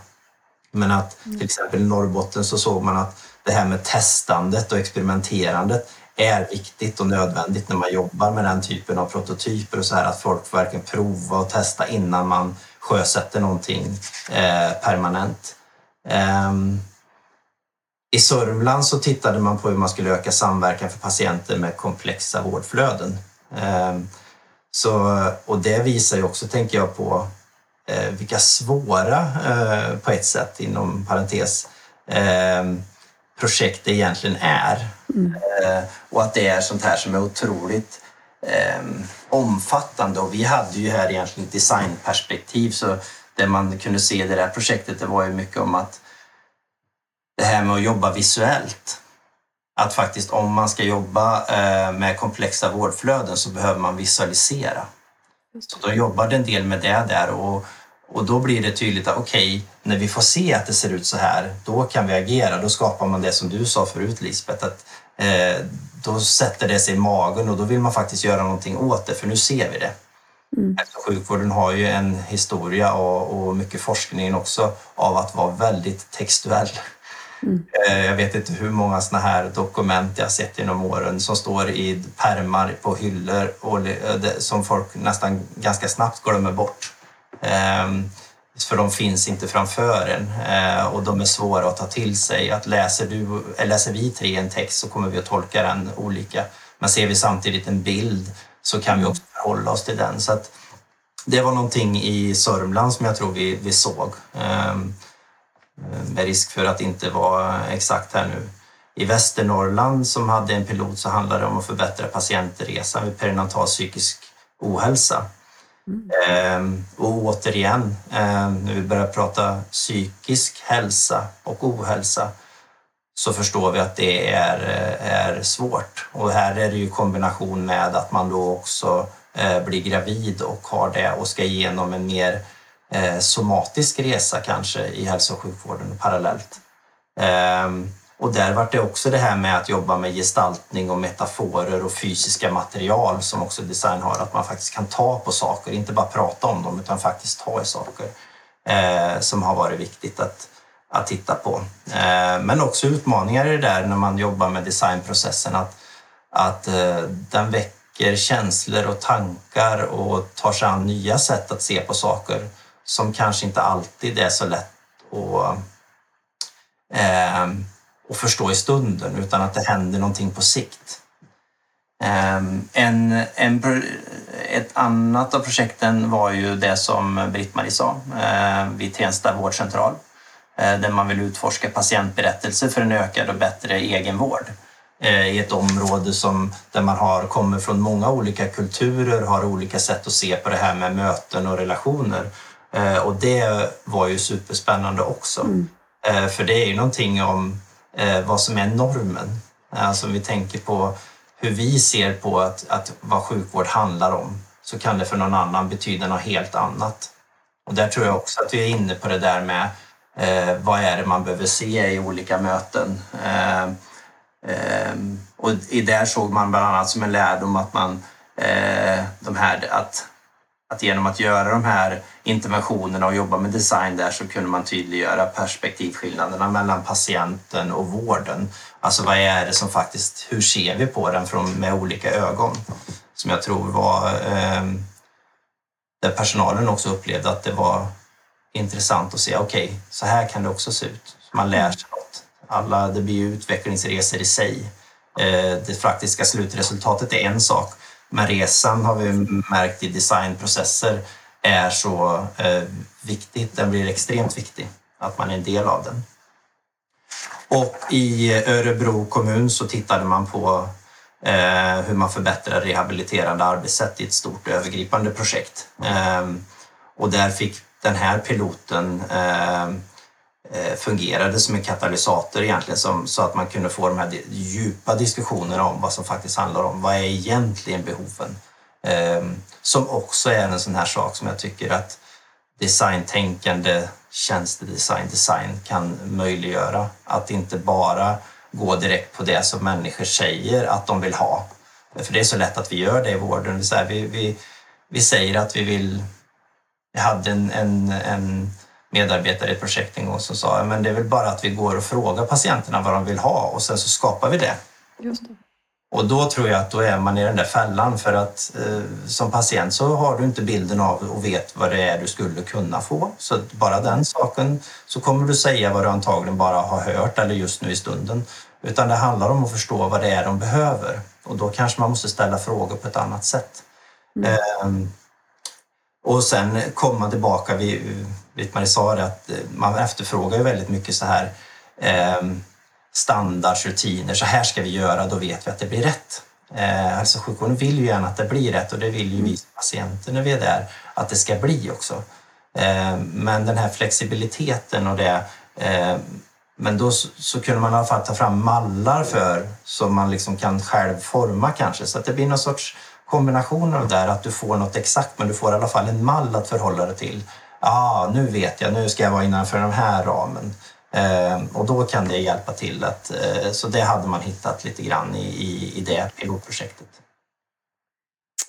Men att till mm. exempel i Norrbotten så såg man att det här med testandet och experimenterandet är viktigt och nödvändigt när man jobbar med den typen av prototyper och så här att folk får verkligen prova och testa innan man sjösätter någonting eh, permanent. Ehm, I Sörmland så tittade man på hur man skulle öka samverkan för patienter med komplexa vårdflöden. Ehm, så, och det visar ju också, tänker jag, på eh, vilka svåra, eh, på ett sätt inom parentes, ehm, projekt det egentligen är. Mm. Eh, och att det är sånt här som är otroligt ehm, omfattande. Och vi hade ju här egentligen ett designperspektiv så det man kunde se i det där projektet det var ju mycket om att det här med att jobba visuellt att faktiskt om man ska jobba eh, med komplexa vårdflöden så behöver man visualisera. Så då jobbade en del med det där och, och då blir det tydligt att okej, okay, när vi får se att det ser ut så här, då kan vi agera. Då skapar man det som du sa förut Lisbeth, att eh, då sätter det sig i magen och då vill man faktiskt göra någonting åt det, för nu ser vi det. Mm. Sjukvården har ju en historia och, och mycket forskning också av att vara väldigt textuell. Mm. Jag vet inte hur många såna här dokument jag sett genom åren som står i permar på hyllor och som folk nästan ganska snabbt glömmer bort. Ehm, för de finns inte framför en eh, och de är svåra att ta till sig. Att läser, du, eh, läser vi tre en text så kommer vi att tolka den olika. Men ser vi samtidigt en bild så kan vi också förhålla oss till den. Så att det var någonting i Sörmland som jag tror vi, vi såg. Ehm, med risk för att inte vara exakt här nu. I Västernorrland som hade en pilot så handlade det om att förbättra patientresan vid perinatal psykisk ohälsa. Mm. Ehm, och återigen, ehm, när vi börjar prata psykisk hälsa och ohälsa så förstår vi att det är, är svårt. Och här är det ju kombination med att man då också eh, blir gravid och har det och ska igenom en mer eh, somatisk resa kanske i hälso och sjukvården parallellt. Ehm, och där var det också det här med att jobba med gestaltning och metaforer och fysiska material som också design har, att man faktiskt kan ta på saker, inte bara prata om dem utan faktiskt ta i saker eh, som har varit viktigt att, att titta på. Eh, men också utmaningar i det där när man jobbar med designprocessen, att, att eh, den väcker känslor och tankar och tar sig an nya sätt att se på saker som kanske inte alltid är så lätt att eh, och förstå i stunden utan att det händer någonting på sikt. Ehm, en, en, ett annat av projekten var ju det som Britt-Marie sa ehm, vid Tensta vårdcentral eh, där man vill utforska patientberättelser för en ökad och bättre egenvård eh, i ett område som, där man har, kommer från många olika kulturer, har olika sätt att se på det här med möten och relationer. Eh, och det var ju superspännande också. Mm. För det är ju någonting om eh, vad som är normen. Eh, alltså om vi tänker på hur vi ser på att, att vad sjukvård handlar om så kan det för någon annan betyda något helt annat. Och där tror jag också att vi är inne på det där med eh, vad är det man behöver se i olika möten. Eh, eh, och i där såg man bland annat som en lärdom att man eh, de här, att att genom att göra de här interventionerna och jobba med design där så kunde man tydliggöra perspektivskillnaderna mellan patienten och vården. Alltså vad är det som faktiskt, hur ser vi på den från, med olika ögon? Som jag tror var eh, där personalen också upplevde att det var intressant att se, okej, okay, så här kan det också se ut. Man lär sig något. Alla, det blir ju utvecklingsresor i sig. Eh, det faktiska slutresultatet är en sak, men resan har vi märkt i designprocesser är så eh, viktigt. Den blir extremt viktig, att man är en del av den. Och i Örebro kommun så tittade man på eh, hur man förbättrar rehabiliterande arbetssätt i ett stort övergripande projekt. Eh, och där fick den här piloten Eh, Eh, fungerade som en katalysator egentligen som, så att man kunde få de här djupa diskussionerna om vad som faktiskt handlar om vad är egentligen behoven? Ehm, som också är en sån här sak som jag tycker att designtänkande, tjänstedesign, design kan möjliggöra. Att inte bara gå direkt på det som människor säger att de vill ha. För det är så lätt att vi gör det i vården. Vi, vi, vi säger att vi vill... Jag hade en, en, en medarbetare i ett projekt en gång som sa men det är väl bara att vi går och frågar patienterna vad de vill ha och sen så skapar vi det. Just det. Och då tror jag att då är man i den där fällan för att eh, som patient så har du inte bilden av och vet vad det är du skulle kunna få. Så bara den saken så kommer du säga vad du antagligen bara har hört eller just nu i stunden. Utan det handlar om att förstå vad det är de behöver och då kanske man måste ställa frågor på ett annat sätt. Mm. Eh, och sen komma tillbaka, Britt-Marie sa det, att eh, man efterfrågar ju väldigt mycket så här eh, standardsrutiner. Så här ska vi göra, då vet vi att det blir rätt. Eh, alltså sjukvården vill ju gärna att det blir rätt och det vill ju vi patienter när vi är där att det ska bli också. Eh, men den här flexibiliteten och det eh, men då så, så kunde man i alla fall ta fram mallar för som man liksom kan själv forma kanske så att det blir någon sorts kombination av det där att du får något exakt men du får i alla fall en mall att förhålla dig till ah, nu vet jag, nu ska jag vara innanför den här ramen. Eh, och då kan det hjälpa till. Att, eh, så det hade man hittat lite grann i, i, i det pilotprojektet.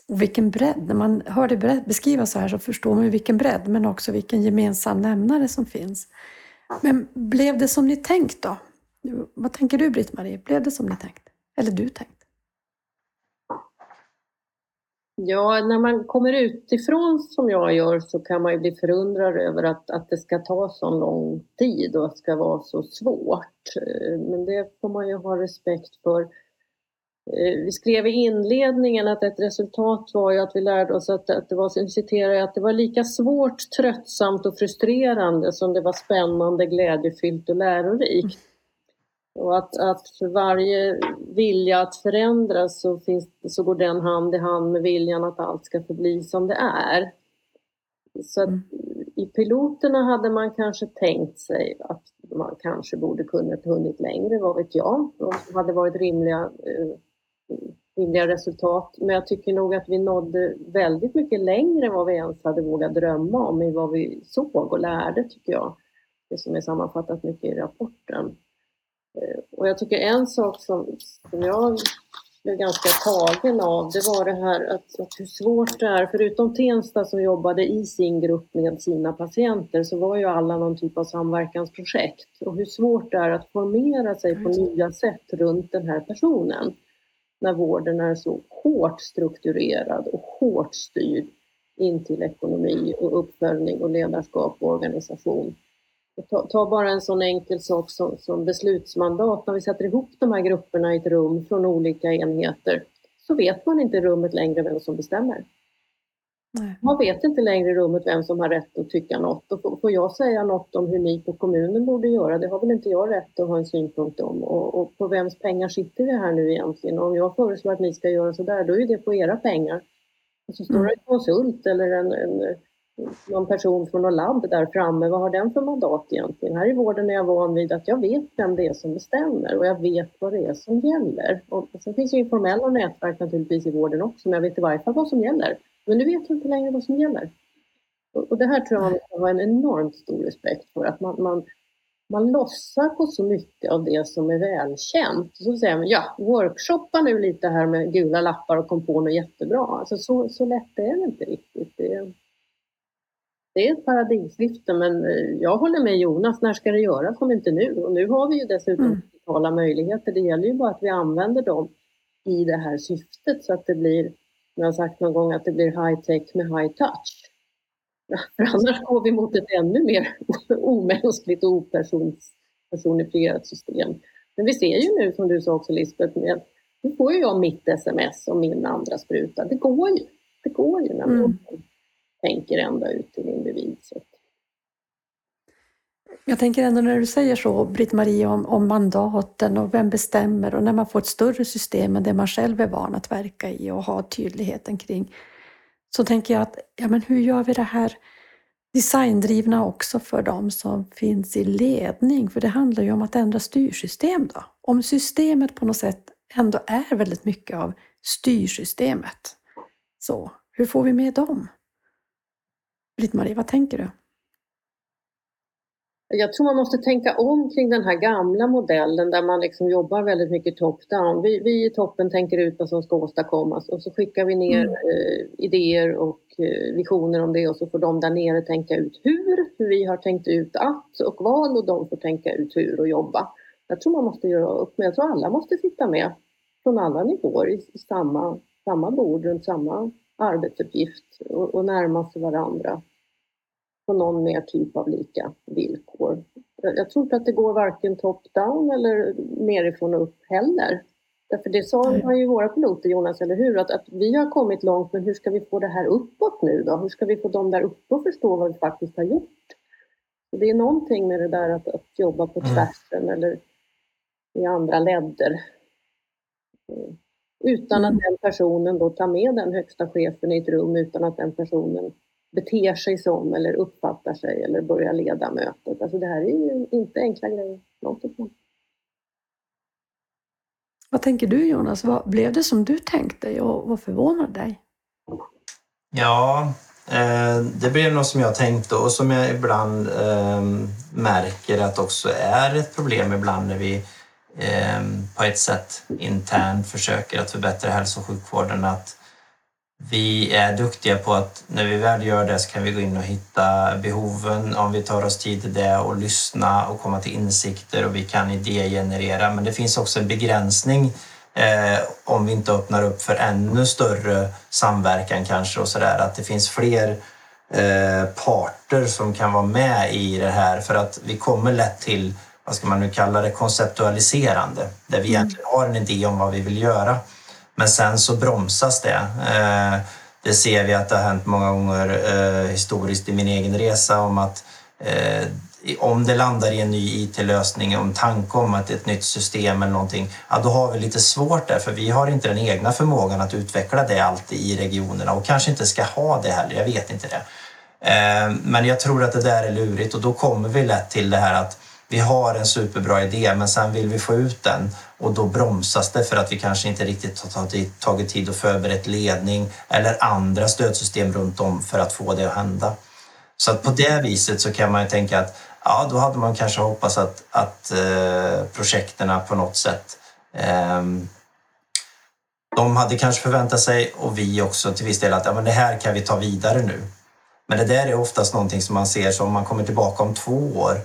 Och vilken bredd! När man hör det beskrivas så här så förstår man ju vilken bredd, men också vilken gemensam nämnare som finns. Men blev det som ni tänkt då? Vad tänker du Britt-Marie? Blev det som ni tänkt? Eller du tänkt? Ja, när man kommer utifrån som jag gör så kan man ju bli förundrad över att, att det ska ta så lång tid och att det ska vara så svårt. Eh, men det får man ju ha respekt för. Eh, vi skrev i inledningen att ett resultat var ju att vi lärde oss att, att det var, citerar att det var lika svårt, tröttsamt och frustrerande som det var spännande, glädjefyllt och lärorikt. Och att, att för varje vilja att förändras så, finns, så går den hand i hand med viljan att allt ska förbli som det är. Så mm. i piloterna hade man kanske tänkt sig att man kanske borde kunnat hunnit längre, vad vet jag. Det hade varit rimliga eh, rimliga resultat. Men jag tycker nog att vi nådde väldigt mycket längre än vad vi ens hade vågat drömma om i vad vi såg och lärde, tycker jag. Det som är sammanfattat mycket i rapporten. Eh, och jag tycker en sak som, som jag blev ganska tagen av, det var det här att, att hur svårt det är, förutom Tensta som jobbade i sin grupp med sina patienter, så var ju alla någon typ av samverkansprojekt. Och hur svårt det är att formera sig på nya sätt runt den här personen när vården är så hårt strukturerad och hårt styrd in till ekonomi och uppföljning och ledarskap och organisation. Ta, ta, bara en sån enkel sak som, som beslutsmandat. När vi sätter ihop de här grupperna i ett rum från olika enheter så vet man inte i rummet längre vem som bestämmer. Nej. Man vet inte längre i rummet vem som har rätt att tycka något. Och får jag säga något om hur ni på kommunen borde göra, det har väl inte jag rätt att ha en synpunkt om. Och, och på vems pengar sitter vi här nu egentligen? Och om jag föreslår att ni ska göra sådär, då är det på era pengar. Och så står mm. det en konsult eller en, en, någon person från något labb där framme. Vad har den för mandat egentligen? Här i vården är jag van vid att jag vet vem det är som bestämmer och jag vet vad det är som gäller. Och sen finns ju informella nätverk naturligtvis i vården också, men jag vet i varje fall vad som gäller. Men nu vet jag inte längre vad som gäller. Och det här tror jag man ska ha en enormt stor respekt för, att man, man, man lossar på så mycket av det som är välkänt. Så säger man, ja, workshoppa nu lite här med gula lappar och kom på något jättebra. Alltså så, så lätt är det inte riktigt. Det, det är ett paradigmskifte, men eh, jag håller med Jonas, när ska det göras om inte nu? Och nu har vi ju dessutom mm. digitala möjligheter. Det gäller ju bara att vi använder dem i det här syftet så att det blir jag har sagt någon gång att det blir high tech med high touch. (laughs) För annars går vi mot ett ännu mer (laughs) omänskligt och opersonifierat system. Men vi ser ju nu, som du sa också Lisbeth, med, nu får jag mitt sms och min andra spruta. Det går ju. Det går ju när man mm tänker ända ut till individ. Så. Jag tänker ändå när du säger så, Britt-Marie, om, om mandaten och vem bestämmer och när man får ett större system än det man själv är van att verka i och ha tydligheten kring, så tänker jag att ja, men hur gör vi det här designdrivna också för de som finns i ledning? För det handlar ju om att ändra styrsystem då. Om systemet på något sätt ändå är väldigt mycket av styrsystemet, så hur får vi med dem? Britt-Marie, vad tänker du? Jag tror man måste tänka om kring den här gamla modellen där man liksom jobbar väldigt mycket top-down. Vi, vi i toppen tänker ut vad som ska åstadkommas och så skickar vi ner mm. eh, idéer och eh, visioner om det och så får de där nere tänka ut hur, hur vi har tänkt ut att och vad och de får tänka ut hur och jobba. Jag tror man måste göra upp med, jag tror alla måste sitta med från alla nivåer i, i samma, samma bord runt samma arbetsuppgift och, och närma sig varandra på någon mer typ av lika villkor. Jag tror inte att det går varken top-down eller nerifrån och upp heller. Därför det sa man ju våra piloter, Jonas, eller hur? Att, att vi har kommit långt, men hur ska vi få det här uppåt nu då? Hur ska vi få dem där uppe att förstå vad vi faktiskt har gjort? Det är någonting med det där att, att jobba på mm. tvärsen mm. eller i andra ledder. Utan att mm. den personen då tar med den högsta chefen i ett rum, utan att den personen beter sig som eller uppfattar sig eller börjar leda mötet. Alltså det här är ju inte enkla grejer, långt ifrån. Vad tänker du Jonas? Vad blev det som du tänkte och vad förvånade dig? Ja, eh, det blev något som jag tänkte och som jag ibland eh, märker att också är ett problem ibland när vi eh, på ett sätt internt försöker att förbättra hälso och sjukvården. Att vi är duktiga på att när vi väl gör det så kan vi gå in och hitta behoven om vi tar oss tid till det och lyssna och komma till insikter och vi kan idégenerera. Men det finns också en begränsning eh, om vi inte öppnar upp för ännu större samverkan kanske och sådär. Att det finns fler eh, parter som kan vara med i det här för att vi kommer lätt till vad ska man nu kalla det, konceptualiserande. Där vi egentligen har en idé om vad vi vill göra. Men sen så bromsas det. Eh, det ser vi att det har hänt många gånger eh, historiskt i min egen resa om att eh, om det landar i en ny IT-lösning, om tanke om att ett nytt system eller någonting, ja då har vi lite svårt där för vi har inte den egna förmågan att utveckla det alltid i regionerna och kanske inte ska ha det heller, jag vet inte det. Men jag tror att det där är lurigt och då kommer vi lätt till det här att vi har en superbra idé men sen vill vi få ut den och då bromsas det för att vi kanske inte riktigt har tagit tid och förberett ledning eller andra stödsystem runt om för att få det att hända. Så att på det viset så kan man ju tänka att ja, då hade man kanske hoppats att, att eh, projekten på något sätt eh, de hade kanske förväntat sig och vi också till viss del att ja, men det här kan vi ta vidare nu. Men det där är oftast någonting som man ser som om man kommer tillbaka om två år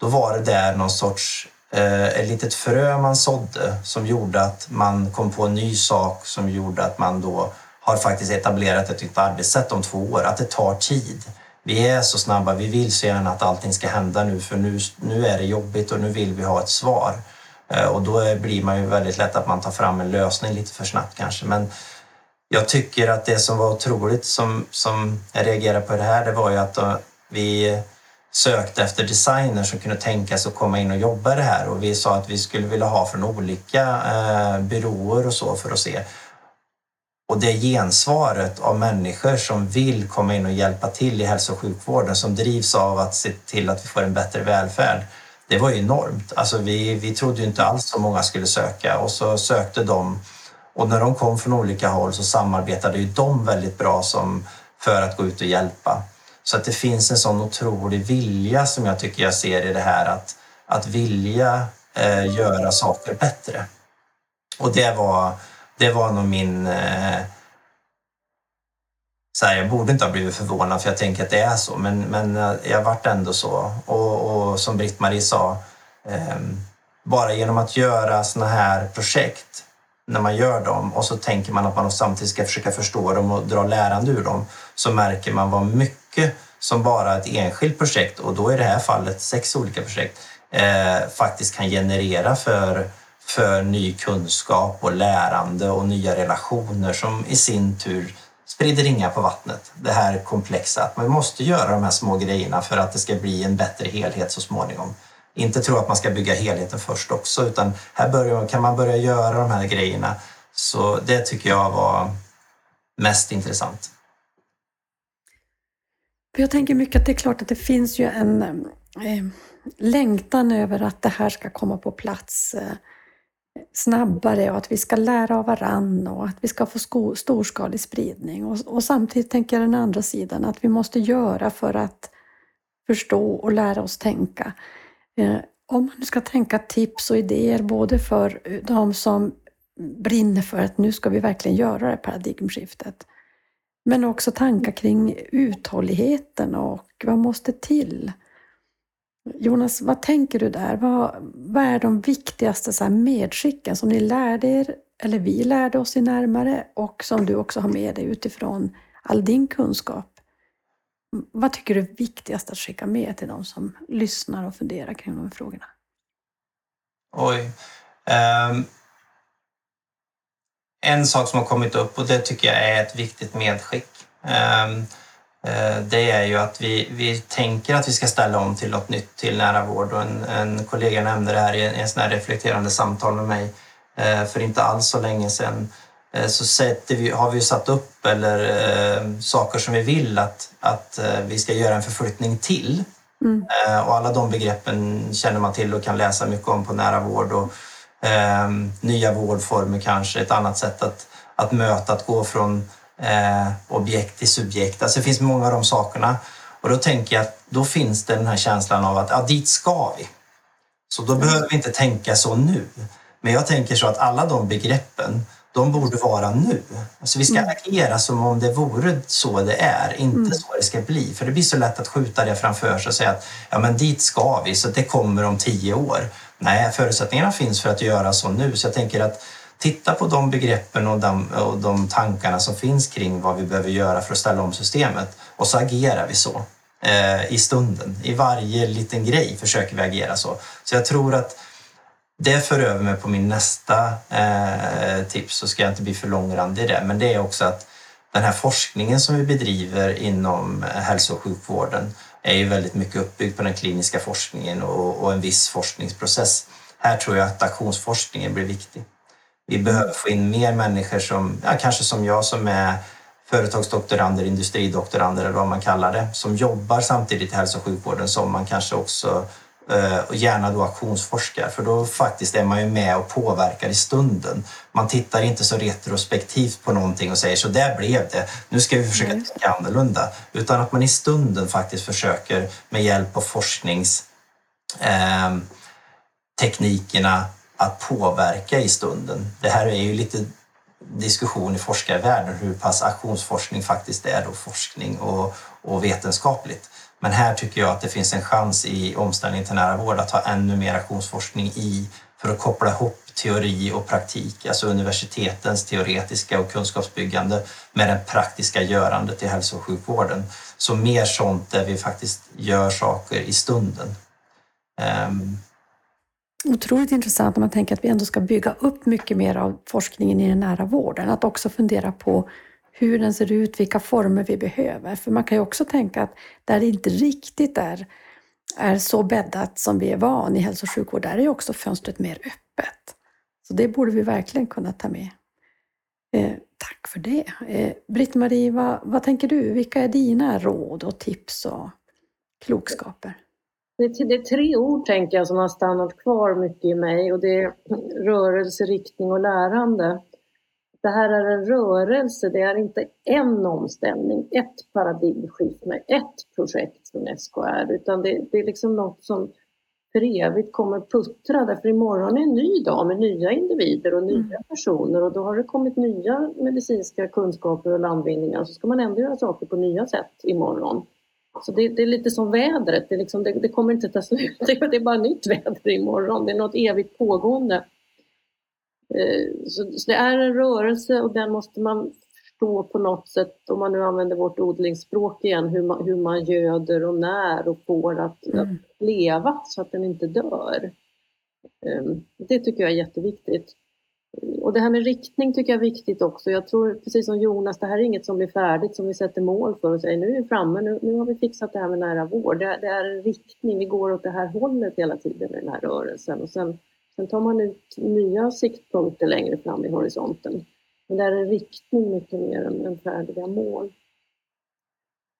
då var det där någon sorts Eh, ett litet frö man sådde som gjorde att man kom på en ny sak som gjorde att man då har faktiskt etablerat ett nytt arbetssätt om två år. Att det tar tid. Vi är så snabba, vi vill så gärna att allting ska hända nu för nu, nu är det jobbigt och nu vill vi ha ett svar. Eh, och då blir man ju väldigt lätt att man tar fram en lösning lite för snabbt kanske. Men jag tycker att det som var otroligt som, som jag reagerade på det här, det var ju att eh, vi sökte efter designer som kunde tänka sig att komma in och jobba det här och vi sa att vi skulle vilja ha från olika eh, byråer och så för att se. Och det gensvaret av människor som vill komma in och hjälpa till i hälso och sjukvården som drivs av att se till att vi får en bättre välfärd. Det var ju enormt. Alltså vi, vi trodde ju inte alls så många skulle söka och så sökte de och när de kom från olika håll så samarbetade ju de väldigt bra som, för att gå ut och hjälpa. Så att det finns en sån otrolig vilja som jag tycker jag ser i det här att, att vilja eh, göra saker bättre. Och det var, det var nog min... Eh, så här, jag borde inte ha blivit förvånad för jag tänker att det är så, men, men eh, jag vart ändå så. Och, och som Britt-Marie sa, eh, bara genom att göra såna här projekt när man gör dem och så tänker man att man samtidigt ska försöka förstå dem och dra lärande ur dem så märker man vad mycket som bara ett enskilt projekt och då i det här fallet sex olika projekt eh, faktiskt kan generera för, för ny kunskap och lärande och nya relationer som i sin tur sprider ringar på vattnet. Det här komplexa, att man måste göra de här små grejerna för att det ska bli en bättre helhet så småningom inte tro att man ska bygga helheten först också utan här börjar, kan man börja göra de här grejerna. Så det tycker jag var mest intressant. Jag tänker mycket att det är klart att det finns ju en eh, längtan över att det här ska komma på plats eh, snabbare och att vi ska lära av varann och att vi ska få sko- storskalig spridning. Och, och samtidigt tänker jag den andra sidan att vi måste göra för att förstå och lära oss tänka. Eh, om man nu ska tänka tips och idéer både för eh, de som brinner för att nu ska vi verkligen göra det paradigmskiftet. Men också tankar kring uthålligheten och vad måste till? Jonas, vad tänker du där? Vad, vad är de viktigaste så medskicken som ni lärde er, eller vi lärde oss i närmare och som du också har med dig utifrån all din kunskap? Vad tycker du är viktigast att skicka med till de som lyssnar och funderar kring de här frågorna? Oj. Um, en sak som har kommit upp och det tycker jag är ett viktigt medskick. Um, det är ju att vi, vi tänker att vi ska ställa om till något nytt, till nära vård. Och en, en kollega nämnde det här i en, en sån här reflekterande samtal med mig uh, för inte alls så länge sedan. Eh, så vi, har vi satt upp eller, eh, saker som vi vill att, att eh, vi ska göra en förflyttning till. Mm. Eh, och alla de begreppen känner man till och kan läsa mycket om på nära vård. Och, eh, nya vårdformer kanske, ett annat sätt att, att möta, att gå från eh, objekt till subjekt. Alltså det finns många av de sakerna. Och då tänker jag att då finns det den här känslan av att ja, dit ska vi. Så då mm. behöver vi inte tänka så nu. Men jag tänker så att alla de begreppen de borde vara nu. Alltså vi ska mm. agera som om det vore så det är, inte mm. så det ska bli. För det blir så lätt att skjuta det framför sig och säga att ja, men dit ska vi, så det kommer om tio år. Nej, förutsättningarna finns för att göra så nu. Så jag tänker att titta på de begreppen och de, och de tankarna som finns kring vad vi behöver göra för att ställa om systemet och så agerar vi så. eh, i stunden. I varje liten grej försöker vi agera så. Så jag tror att det för över mig på min nästa eh, tips, så ska jag inte bli för långrandig i det, men det är också att den här forskningen som vi bedriver inom hälso och sjukvården är ju väldigt mycket uppbyggd på den kliniska forskningen och, och en viss forskningsprocess. Här tror jag att aktionsforskningen blir viktig. Vi behöver få in mer människor som, ja, kanske som jag, som är företagsdoktorander, industridoktorander eller vad man kallar det, som jobbar samtidigt i hälso och sjukvården som man kanske också och gärna då aktionsforskar för då faktiskt är man ju med och påverkar i stunden. Man tittar inte så retrospektivt på någonting och säger så där blev det, nu ska vi försöka tänka annorlunda. Utan att man i stunden faktiskt försöker med hjälp av forskningsteknikerna eh, att påverka i stunden. Det här är ju lite diskussion i forskarvärlden hur pass aktionsforskning faktiskt är då forskning och, och vetenskapligt. Men här tycker jag att det finns en chans i omställningen till nära vård att ha ännu mer aktionsforskning i för att koppla ihop teori och praktik, alltså universitetens teoretiska och kunskapsbyggande med det praktiska görandet i hälso och sjukvården. Så mer sånt där vi faktiskt gör saker i stunden. Um, Otroligt intressant om man tänker att vi ändå ska bygga upp mycket mer av forskningen i den nära vården. Att också fundera på hur den ser ut, vilka former vi behöver. För man kan ju också tänka att där det inte riktigt är, är så bäddat som vi är van i hälso och sjukvård, där är ju också fönstret mer öppet. Så det borde vi verkligen kunna ta med. Eh, tack för det. Eh, Britt-Marie, vad, vad tänker du? Vilka är dina råd och tips och klokskaper? Det är, det är tre ord tänker jag som har stannat kvar mycket i mig och det är rörelse, riktning och lärande. Det här är en rörelse, det är inte en omställning, ett paradigmskifte, ett projekt som SKR, utan det, det är liksom något som för evigt kommer puttra därför imorgon är en ny dag med nya individer och nya mm. personer och då har det kommit nya medicinska kunskaper och landvinningar så ska man ändå göra saker på nya sätt imorgon. Så det, det, är lite som vädret, det, liksom, det, det, kommer inte ta slut. (laughs) Det är bara nytt väder imorgon, det är något evigt pågående. Eh, så, så det är en rörelse och den måste man förstå på något sätt, om man nu använder vårt odlingsspråk igen, hur man, hur man göder och när och får att, mm. att leva så att den inte dör. Eh, det tycker jag är jätteviktigt. Och det här med riktning tycker jag är viktigt också. Jag tror precis som Jonas, det här är inget som blir färdigt som vi sätter mål för och säger nu är vi framme, nu, nu har vi fixat det här med nära vård. Det, det, är en riktning, vi går åt det här hållet hela tiden med den här rörelsen och sen, sen tar man ut nya siktpunkter längre fram i horisonten. Men det är en riktning mycket mer än, färdiga mål.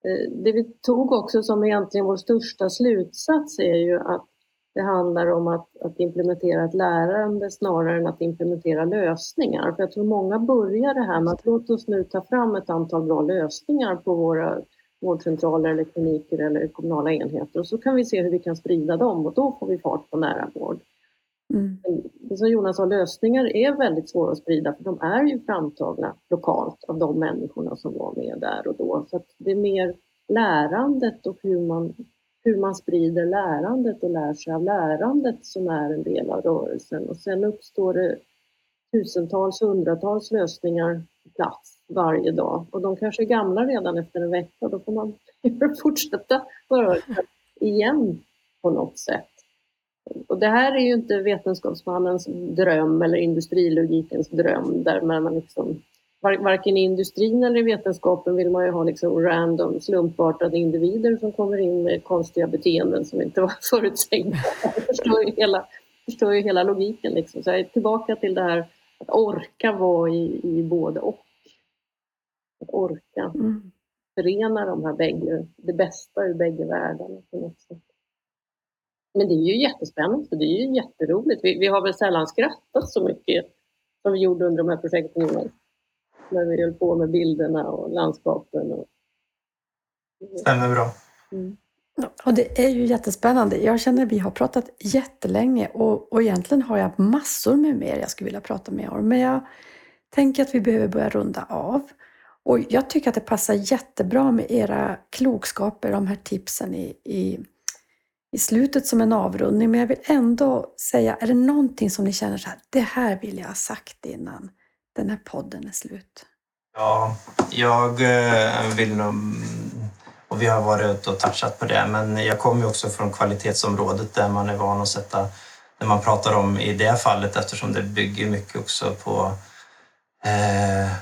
Eh, det vi tog också som egentligen vår största slutsats är ju att det handlar om att, att, implementera ett lärande snarare än att implementera lösningar. För jag tror många börjar det här med att låt oss nu ta fram ett antal bra lösningar på våra vårdcentraler eller kliniker eller kommunala enheter och så kan vi se hur vi kan sprida dem och då får vi fart på nära vård. Mm. Som Jonas sa, lösningar är väldigt svåra att sprida för de är ju framtagna lokalt av de människorna som var med där och då. Så det är mer lärandet och hur man hur man sprider lärandet och lär sig av lärandet som är en del av rörelsen. Och sen uppstår det tusentals, hundratals lösningar på plats varje dag. Och de kanske är gamla redan efter en vecka. Då får man (laughs) fortsätta rörelsen igen på något sätt. Och det här är ju inte vetenskapsmannens dröm eller industrilogikens dröm där man liksom varken i industrin eller i vetenskapen vill man ju ha liksom random slumpartade individer som kommer in med konstiga beteenden som inte var (laughs) förutsägbara. Jag förstår ju hela, förstår ju hela logiken. Liksom. Så jag är tillbaka till det här att orka vara i, i både och. Att orka mm. förena de här bägge, det bästa ur bägge världarna på något sätt. Men det är ju jättespännande, det är ju jätteroligt. Vi, vi har väl sällan skrattat så mycket som vi gjorde under de här projekten innan när vi höll på med bilderna och landskapen. Och... Stämmer bra. Mm. Och det är ju jättespännande. Jag känner att vi har pratat jättelänge och, och egentligen har jag massor med mer jag skulle vilja prata med er Men jag tänker att vi behöver börja runda av. Och jag tycker att det passar jättebra med era klokskaper, de här tipsen i, i, i slutet som en avrundning. Men jag vill ändå säga, är det någonting som ni känner så här, det här vill jag ha sagt innan? den här podden är slut? Ja, jag eh, vill nog Och vi har varit ute och touchat på det. Men jag kommer ju också från kvalitetsområdet där man är van att sätta, när man pratar om i det fallet eftersom det bygger mycket också på eh,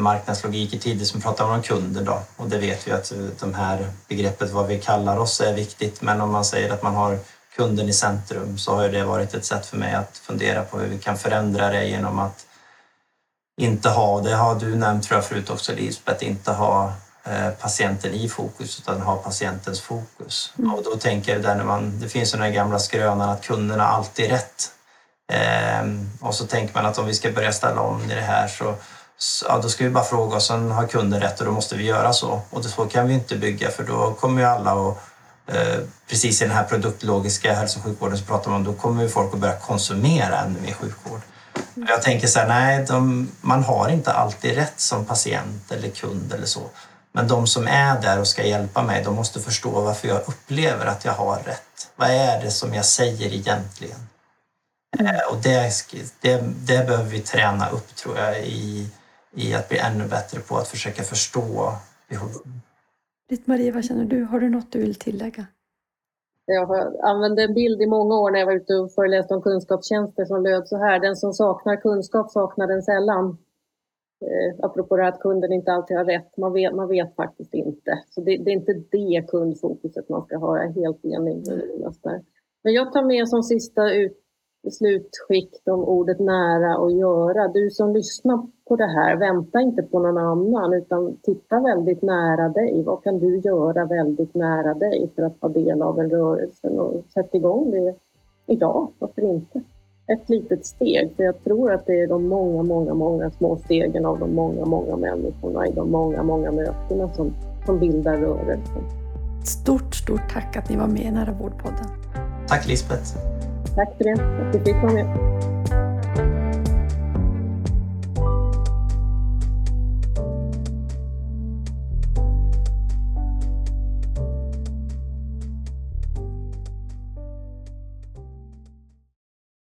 marknadslogik i tider som pratar om kunder då. Och det vet vi att de här begreppet vad vi kallar oss är viktigt. Men om man säger att man har kunden i centrum så har det varit ett sätt för mig att fundera på hur vi kan förändra det genom att inte ha, det har du nämnt tror jag förut också Lisbeth, inte ha eh, patienten i fokus utan ha patientens fokus. Mm. Och då tänker jag där när man, det finns ju den här gamla skrönan att kunderna alltid är rätt. Ehm, och så tänker man att om vi ska börja ställa om i det här så ja, då ska vi bara fråga och sen har kunden rätt och då måste vi göra så. Och så kan vi inte bygga för då kommer ju alla att eh, precis i den här produktlogiska hälso och sjukvården så pratar man om då kommer ju folk att börja konsumera ännu mer sjukvård. Jag tänker så här, nej, de, man har inte alltid rätt som patient eller kund eller så. Men de som är där och ska hjälpa mig, de måste förstå varför jag upplever att jag har rätt. Vad är det som jag säger egentligen? Mm. Och det, det, det, behöver vi träna upp tror jag i, i att bli ännu bättre på att försöka förstå behoven. Britt-Marie, vad känner du? Har du något du vill tillägga? Jag använt en bild i många år när jag var ute och föreläste om kunskapstjänster som löd så här. Den som saknar kunskap saknar den sällan. Eh, apropå det här att kunden inte alltid har rätt. Man vet, man vet faktiskt inte. Så det, det är inte det kundfokuset man ska ha. Jag är helt enig med Jonas där. Men jag tar med som sista ut, slutskikt om ordet nära och göra. Du som lyssnar på det här, vänta inte på någon annan utan titta väldigt nära dig. Vad kan du göra väldigt nära dig för att ta del av en rörelse och sätta igång det idag, varför inte? Ett litet steg, för jag tror att det är de många, många, många små stegen av de många, många människorna i de många, många mötena som, som bildar rörelsen. Stort, stort tack att ni var med i Nära vårdpodden. Tack Lisbeth. Tack för det, att du fick vara med.